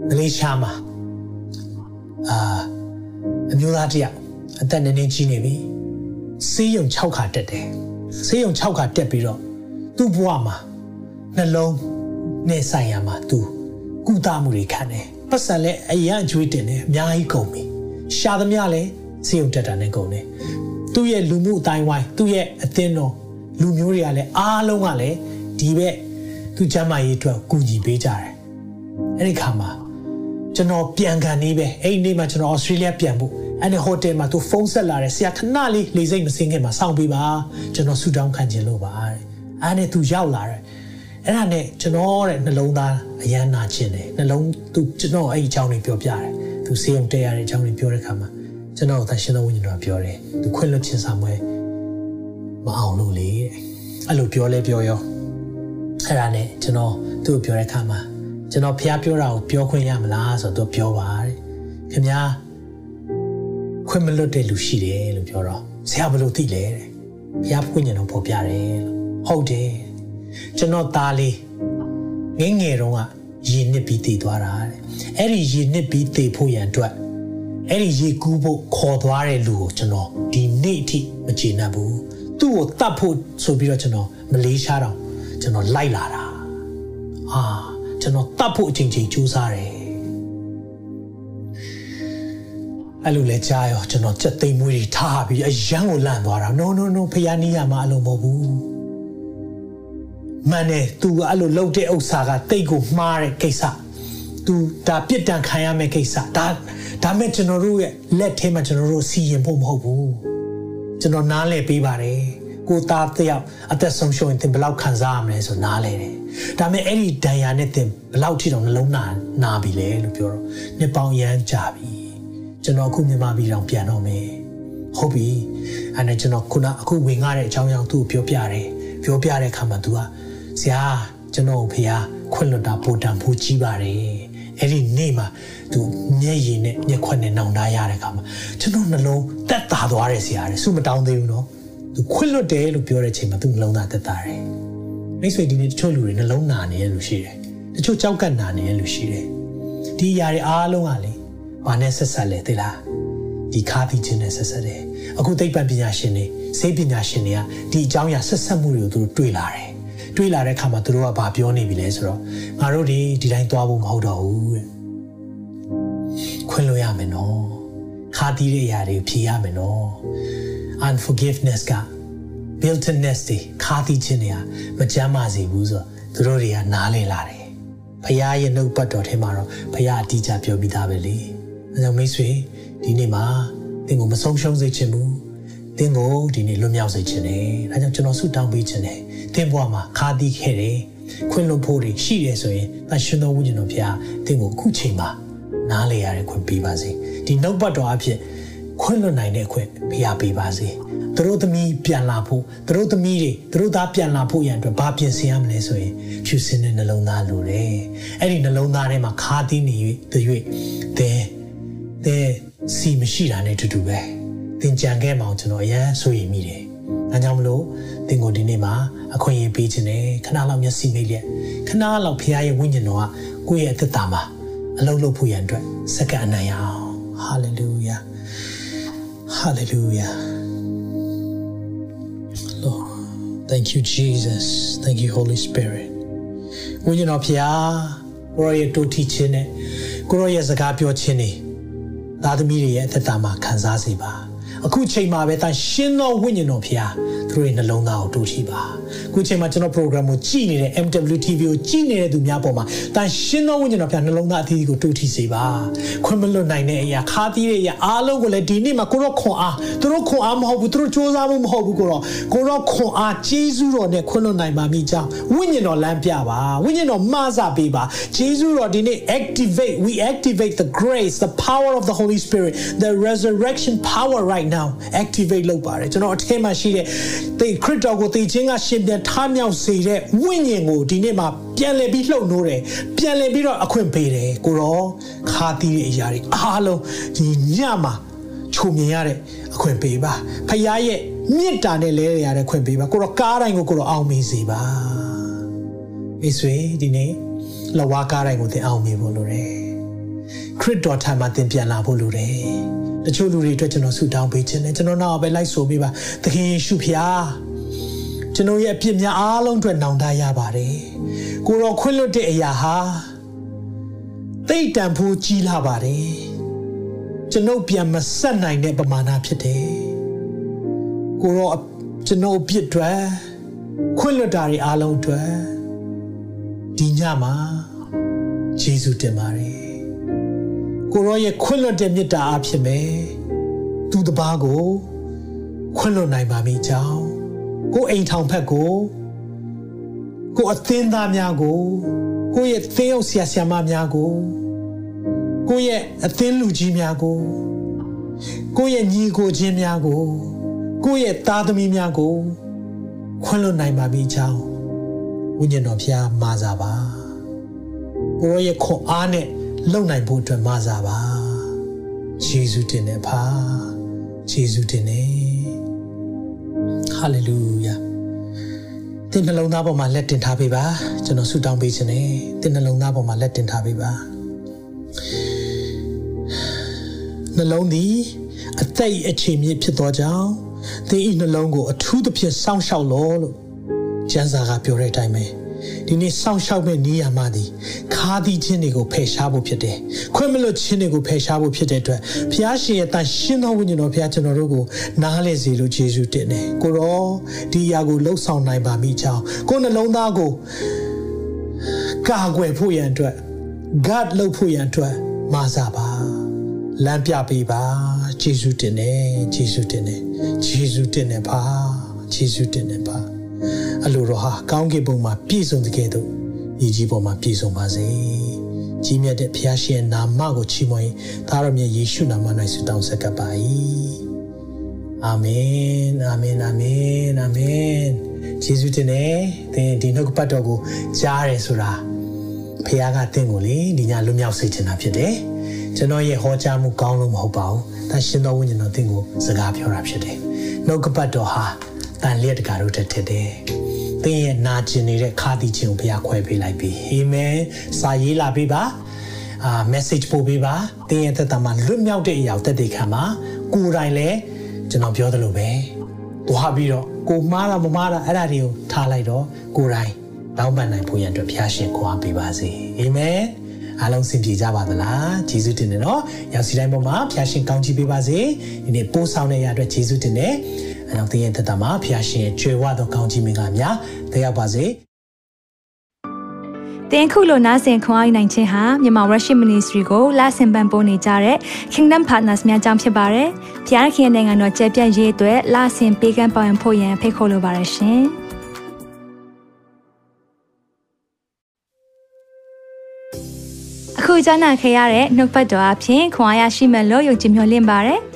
မလေးရှားမှာအာအမျိုးသားတယောက်အသက်နည်းနည်းကြီးနေပြီဆေးရုံ6ခါတက်တယ်ဆေးရုံ6ခါတက်ပြီးတော့သူ့ဘဝမှာနှလုံးနဲ့ဆိုင်ရာမှာသူ ကုသမှုတွေခံတယ်ပတ်စံလည်းအရန်အကျွေးတင်တယ်အများကြီးကုန်ပြီရှာသမျှလည်းဆေးရုံတက်တာနဲ့ကုန်တယ်သူ့ရဲ့လူမှုအတိုင်းဝိုင်းသူ့ရဲ့အသင်းတော်လူမျိုးတွေကလည်းအားလုံးကလည်းဒီဘက်သူ့ကျမ်းမာရေးအတွက်ကူညီပေးကြတယ်အဲ့ဒီခါမှာကျွန်တော်ပြန်ကန်နေပဲအဲ့ဒီနေ့မှာကျွန်တော်ဩစတြေးလျပြန်ဖို့အဲ့ဒီဟိုတယ်မှာသူဖုန်းဆက်လာတယ်ဆရာခဏလေးလေစိတ်မစင်းခင်မှာစောင့်ပေးပါကျွန်တော်ဆူတောင်းခံခြင်းလို့ပါတဲ့အဲ့နဲ့သူရောက်လာတယ် အဲ့ဒါနဲ့ကျွန်တော်တဲ့နှလုံးသားအယမ်းနာခြင်းတယ်နှလုံးသူကျွန်တော်အဲ့ဒီအကြောင်းတွေပြောပြတယ်သူစေုံတဲရတဲ့အကြောင်းတွေပြောတဲ့ခါမှာကျွန်တော်သရှင်တော်ဝိညာဉ်တော်ပြောတယ်သူခွင့်လွှတ်ခြင်းဆောင်ပွဲမအောင်လို့လေအဲ့လိုပြောလဲပြောရောအဲ့ဒါနဲ့ကျွန်တော်သူ့ကိုပြောတဲ့ခါမှာကျွန်တော်ဖះပြောတာကိုပြောခွင့်ရမလားဆိုတော့ပြောပါတဲ့ခင်ဗျာခွင့်မလွတ်တဲ့လူရှိတယ်လို့ပြောတော့ဆရာဘယ်လိုသိလဲတဲ့ဖះဖွင့်ညံတော့ပေါ်ပြတယ်လို့ဟုတ်တယ် ကျွန်တော်သားလေးငငယ်တုန်းကရေနစ်ပြီးတည်သွားတာတဲ့အဲ့ဒီရေနစ်ပြီးတည်ဖို့ရန်အတွက်အဲ့ဒီရေကူးဖို့ခေါ်သွားတဲ့လူကိုကျွန်တော်ဒီနေ့အထိမကျေနပ်ဘူးသူ့ကိုတတ်ဖို့ဆိုပြီးတော့ကျွန်တော်မလေးရှားတော့ကျွန်တော်လိုက်လာတာအာကျွန်တော်တတ်ဖို့အချိန်ချင်းကြိုးစားတယ်အဲ့လိုလဲကြားရောကျွန်တော်စက်သိမ်းမွေးတွေထားပြီးအရန်ကိုလန့်သွားတာ no no no ဖယားနီးရမှာအလုံးမဟုတ်ဘူး မှန်တယ်သူကအဲ့လိုလှုပ်တဲ့ဥစ္စာကတိတ်ကိုမှားတဲ့ကိစ္စသူဒါပြစ်ဒဏ်ခံရမယ့်ကိစ္စဒါဒါမဲ့ကျွန်တော်တို့ရဲ့လက်ထဲမှာကျွန်တော်တို့စီရင်ဖို့မဟုတ်ဘူးကျွန်တော်နားလည်ပေးပါတယ်ကိုသားတယောက်အသက်ဆုံးရှုံးရင်သင်ဘယ်လောက်ခံစားရမလဲဆိုနားလဲတယ်။ဒါပေမဲ့အဲ့ဒီဒဏ်ရာနဲ့သင်ဘယ်လောက်ထိတော့နှလုံးနာနာပြီလဲလို့ပြောတော့နှစ်ပေါင်းရမ်းကြာပြီ။ကျွန်တော်အခုမြန်မာပြည်တော်ပြန်တော့မယ်။ဟုတ်ပြီ။အဲ့ဒါကျွန်တော်ခုနအခုဝင်ရတဲ့အကြောင်းအရာသူ့ကိုပြောပြတယ်။ပြောပြတဲ့အခါမှာ तू က ဆရာကျွန်တော်ဖေဟာခွင့်လွတ်တာပိုတန်ဖို့ကြီးပါတယ်။အဲ့ဒီနေ့မှာသူမျက်ရည်နဲ့မျက်ခွက်နဲ့နောင်တရတဲ့အခါမှာကျွန်တော်နှလုံးတက်တာသွားတယ်ဆရာတဲ့။စုမတောင်းသေးဘူးနော်။သူခွင့်လွတ်တယ်လို့ပြောတဲ့အချိန်မှာသူနှလုံးသားတက်တာတယ်။မိတ်ဆွေဒီနေ့တချို့လူတွေနှလုံးနာနေရလို့ရှိတယ်။တချို့ကြောက်ကပ်နာနေရလို့ရှိတယ်။ဒီຢာတွေအားလုံးကလေဘာနဲ့ဆက်ဆက်လဲသိလား။ဒီခါသီးခြင်းနဲ့ဆက်ဆက်တယ်။အခုသိပ္ပံပညာရှင်တွေစိတ်ပညာရှင်တွေကဒီအကြောင်းအရာဆက်ဆက်မှုတွေကိုသူတို့တွေ့လာတယ်။ တွေ့လာတဲ့အခါမှာသူတို့ကဘာပြောနေပြီလဲဆိုတော့ငါတို့ဒီဒီတိုင်းသွားဖို့မဟုတ်တော့ဘူးတဲ့။ခွင့်လို့ရမယ်နော်။ခါသီးတဲ့အရာတွေဖြေရမယ်နော်။ unforgiveness က built-inness တွေခါသီးခြင်းတွေကမကြမ်းပါစေဘူးဆိုတော့သူတို့တွေကနားလည်လာတယ်။ဖခင်ရဲ့နှုတ်ပတ်တော်ထဲမှာတော့ဖခင်အတိအကျပြောပြီးသားပဲလေ။အဲကြောင့်မိတ်ဆွေဒီနေ့မှာသင်ကိုမဆုံးရှုံးစေချင်ဘူး။သင်ကိုဒီနေ့လွတ်မြောက်စေချင်တယ်။ဒါကြောင့်ကျွန်တော်ဆုတောင်းပေးချင်တယ်။ သင်ဘဝမှာခါသီးခဲ့တယ်။ခွင့်လွှတ်ဖို့တွေရှိတယ်ဆိုရင်တန်ရှင်တော်ဝိညာဉ်တော်ဖခင်သင်ကိုအခုချိန်မှာနားလေရတဲ့ခွင့်ပေးပါစေ။ဒီနှုတ်ပတ်တော်အဖြစ်ခွင့်လွတ်နိုင်တဲ့ခွင့်ပေးရပေးပါစေသူတို့သမီးပြန်လာဖို့သူတို့သမီးတွေသူတို့သားပြန်လာဖို့ရန်အတွက်ဘာပြင်ဆင်ရမလဲဆိုရင်ဖြူစင်တဲ့နှလုံးသားလိုတယ်အဲ့ဒီနှလုံးသားထဲမှာခါသီးနေ၍တ၍သင်သင်စီမရှိတာနဲ့တူတူပဲသင်ကြံခဲ့မအောင်ကျွန်တော်အရန်ဆိုရင်မိတယ်အဲဒါကြောင့်မလို့ သင်ကိုဒီနေ့မှာအခွင့်အရေးပေးခြင်းနဲ့ခဏလောက်မျက်စိမိတ်လက်ခဏလောက်ဖခင်ရဲ့ဝိညာဉ်တော်ကကိုယ့်ရဲ့အသက်တာမှာအလုံးလုံးဖို့ရန်အတွက်စက္ကန့်အနိုင်အောင်ဟာလေလုယာဟာလေလုယာ Lord thank you Jesus thank you Holy Spirit ဝိညာဉ်တော်ဖခင်ကိုရောရဲ့တူထီခြင်းနဲ့ကိုရောရဲ့စကားပြောခြင်းနဲ့သားသမီးတွေရဲ့အသက်တာမှာခံစားစေပါ အခုချိန်မှာပဲတန်ရှင်းသောဝိညာဉ်တော်ဖခင်သူတို့ရဲ့နှလုံးသားကိုတိုးရှိပါအခုချိန်မှာကျွန်တော် program ကိုကြည့်နေတဲ့ MWTV ကိုကြည့်နေတဲ့သူများပေါ်မှာတန်ရှင်းသောဝိညာဉ်တော်ဖခင်နှလုံးသားအသီးသီးကိုတိုးထီစေပါခွင့်မလွတ်နိုင်တဲ့အရာခါသီးတဲ့အရာအားလုံးကိုလည်းဒီနေ့မှာကိုရောခွန်အားသူတို့ခွန်အားမဟုတ်ဘူးသူတို့စူးစမ်းမှုမဟုတ်ဘူးကိုရောကိုရောခွန်အားဂျေဇုတော်နဲ့ခွင့်လွတ်နိုင်ပါမိကြောင်းဝိညာဉ်တော်လမ်းပြပါဝိညာဉ်တော်မှားစပေးပါဂျေဇုတော်ဒီနေ့ activate we activate the grace the power of the holy spirit the resurrection power right now activate လုပ်ပါတယ်ကျွန်တော်အထက်မှာရှိတဲ့သေခရစ်တော်ကိုသေခြင်းကရှင်ပြန်ထမြောက်စေတဲ့ဝိညာဉ်ကိုဒီနေ့မှာပြန်လည်ပြီးလှုပ်နိုးတယ်ပြန်လည်ပြီးတော့အခွင့်ပေးတယ်ကိုရောခါတီးတဲ့အရာတွေအားလုံးဒီညမှာချုံမြင်ရတဲ့အခွင့်ပေးပါဖခင်ရဲ့မေတ္တာနဲ့လဲရတဲ့ခွင့်ပေးပါကိုရောကားတိုင်းကိုကိုရောအောင်မေးစေပါမိတ်ဆွေဒီနေ့လဝါကားတိုင်းကိုသင်အောင်မေးဖို့လိုတယ် ခရစ်တော်ထံမှာသင်ပြန်လာဖို့လိုတယ်တချို့လူတွေအတွက်ကျွန်တော်ဆုတောင်းပေးခြင်းနဲ့ကျွန်တော်နောက်ပဲလိုက်ဆိုပေးပါသခင်ယေရှုဖျားကျွန်တော်ရဲ့အပြစ်များအားလုံးအတွက်နောင်တရပါတယ်ကိုရောခွင့်လွတ်တဲ့အရာဟာသိတန်ဖို့ကြီးလာပါတယ်ကျွန်ုပ်ပြန်မဆက်နိုင်တဲ့ပမာဏဖြစ်တယ်ကိုရောကျွန်ုပ်အပြစ်အတွက်ခွင့်လွတ်တာတွေအားလုံးအတွက်ဒီညမှာယေရှုတင်ပါတယ် ကိုရောရဲ့ခွင့်လွတ်တဲ့မေတ္တာအဖြစ်ပဲသူတပားကိုခွင့်လွတ်နိုင်ပါမိကြောင်းကိုအိမ်ထောင်ဖက်ကိုကိုအသင်းသားများကိုကိုရဲ့သင်းအုပ်ဆရာဆရာမများကိုကိုရဲ့အသင်းလူကြီးများကိုကိုရဲ့ညီကိုချင်းများကိုကိုရဲ့သားသမီးများကိုခွင့်လွတ်နိုင်ပါမိကြောင်းဝိညာဉ်တော်ဖျားမာစာပါကိုရဲ့ခွန်အားနဲ့ လုံနိုင်ဖို့အတွက်မဆာပါယေရှုတင်နေပါယေရှုတင်နေဟာလေလုယာတင်နှလုံးသားပေါ်မှာလက်တင်ထားပေးပါကျွန်တော်ဆုတောင်းပေးခြင်းနဲ့တင်နှလုံးသားပေါ်မှာလက်တင်ထားပေးပါနှလုံးသည်အသက်အခြေမြစ်ဖြစ်သောကြောင့်သင်ဤနှလုံးကိုအထူးသဖြင့်စောင့်ရှောက်လို့လို့ကျမ်းစာကပြောတဲ့အတိုင်းပဲ ဒီနေ့စောင့်ရှောက်မဲ့နေရာမှာဒီခါသီးခြင်းတွေကိုဖယ်ရှားဖို့ဖြစ်တယ်။ခွင့်မလွတ်ခြင်းတွေကိုဖယ်ရှားဖို့ဖြစ်တဲ့အတွက်ဘုရားရှင်ရဲ့တန်ရှင်းသောဝိညာဉ်တော်ဘုရားကျွန်တော်တို့ကိုနားလဲစေလို့ယေရှုတင်တယ်။ကိုရောဒီအရာကိုလှုပ်ဆောင်နိုင်ပါမိကြောင်းကိုနှလုံးသားကိုကာကွယ်ဖို့ရန်အတွက် God လှုပ်ဖို့ရန်အတွက်မာစာပါလမ်းပြပေးပါယေရှုတင်တယ်ယေရှုတင်တယ်ယေရှုတင်တယ်ပါယေရှုတင်တယ်ပါ အလိုတော်ဟာကောင်းကင်ဘုံမှာပြည့်စုံတဲ့ကဲ့သို့ဤကြီးပေါ်မှာပြည့်စုံပါစေကြီးမြတ်တဲ့ဘုရားရှင်နာမကိုချီးမွမ်းသားတော်မြတ်ယေရှုနာမ၌ဆုတောင်းဆက်ကပ်ပါ၏အာမင်အာမင်အာမင်အာမင်ယေရှုတင်နေသင်ဒီနှုတ်ပတ်တော်ကိုကြားတယ်ဆိုတာဖခင်ကတင့်ကိုလေဒီညလွတ်မြောက်စေချင်တာဖြစ်တယ်ကျွန်တော်ရဲ့ဟောကြားမှုကောင်းလို့မဟုတ်ပါဘူး။ဒါရှင်တော်ဝိညာဉ်တော်တင့်ကိုစကားပြောတာဖြစ်တယ်။နှုတ်ကပတ်တော်ဟာတန်လျက်တကာတို့တက်ထက်တယ်။ သင်ရဲ့နာကျင်နေတဲ့ခါတီခြင်းကိုဘုရားခွဲပေးလိုက်ပြီ။အာမင်။စာရေးလာပေးပါ။အာ message ပို့ပေးပါ။သင်ရဲ့သက်တာမှာလွတ်မြောက်တဲ့အရာကိုတက်တည်ခံပါ။ကိုယ်တိုင်လည်းကျွန်တော်ပြောသလိုပဲ။သွားပြီးတော့ကိုမှားတာမမှားတာအဲ့ဒါတွေကိုထားလိုက်တော့ကိုယ်တိုင်တောင်းပန်နိုင်ဖို့ရန်အတွက်ဘုရားရှင်ခွာပေးပါစေ။အာမင်။အားလုံးစင်ပြေကြပါသလားဂျေဇုတင်တယ်နော်ရောက်စီတိုင်းပေါ်မှာဖျာရှင်ကောင်းချီးပေးပါစေဒီနေ့ပို့ဆောင်တဲ့ရအတွက်ဂျေဇုတင်တယ် အဲကြောင့်သင်ရဲ့သက်တာမှာဖျာရှင်ရဲ့ကြွယ်ဝသောကောင်းချီးမင်္ဂလာများတက်ရောက်ပါစေတင်ခုလိုနာဆင်ခွန်အားနိုင်ခြင်းဟာမြန်မာ Worship Ministry ကိုလာဆင်ပန်ပိုးနေကြတဲ့ Kingdom Partners များအကြောင်းဖြစ်ပါတယ်။ဖျားခင်နိုင်ငံတော်ကျယ်ပြန့်ရေးအတွက်လာဆင်ပေးကမ်းပောင်းဖို့ရန်ဖိတ်ခေါ်လိုပါတယ်ရှင်။အခုကြားနာခဲ့ရတဲ့နှုတ်ပတ်တော်အဖြစ်ခွန်အားရရှိမဲ့လို့ယုံကြည်မျှော်လင့်ပါတယ်။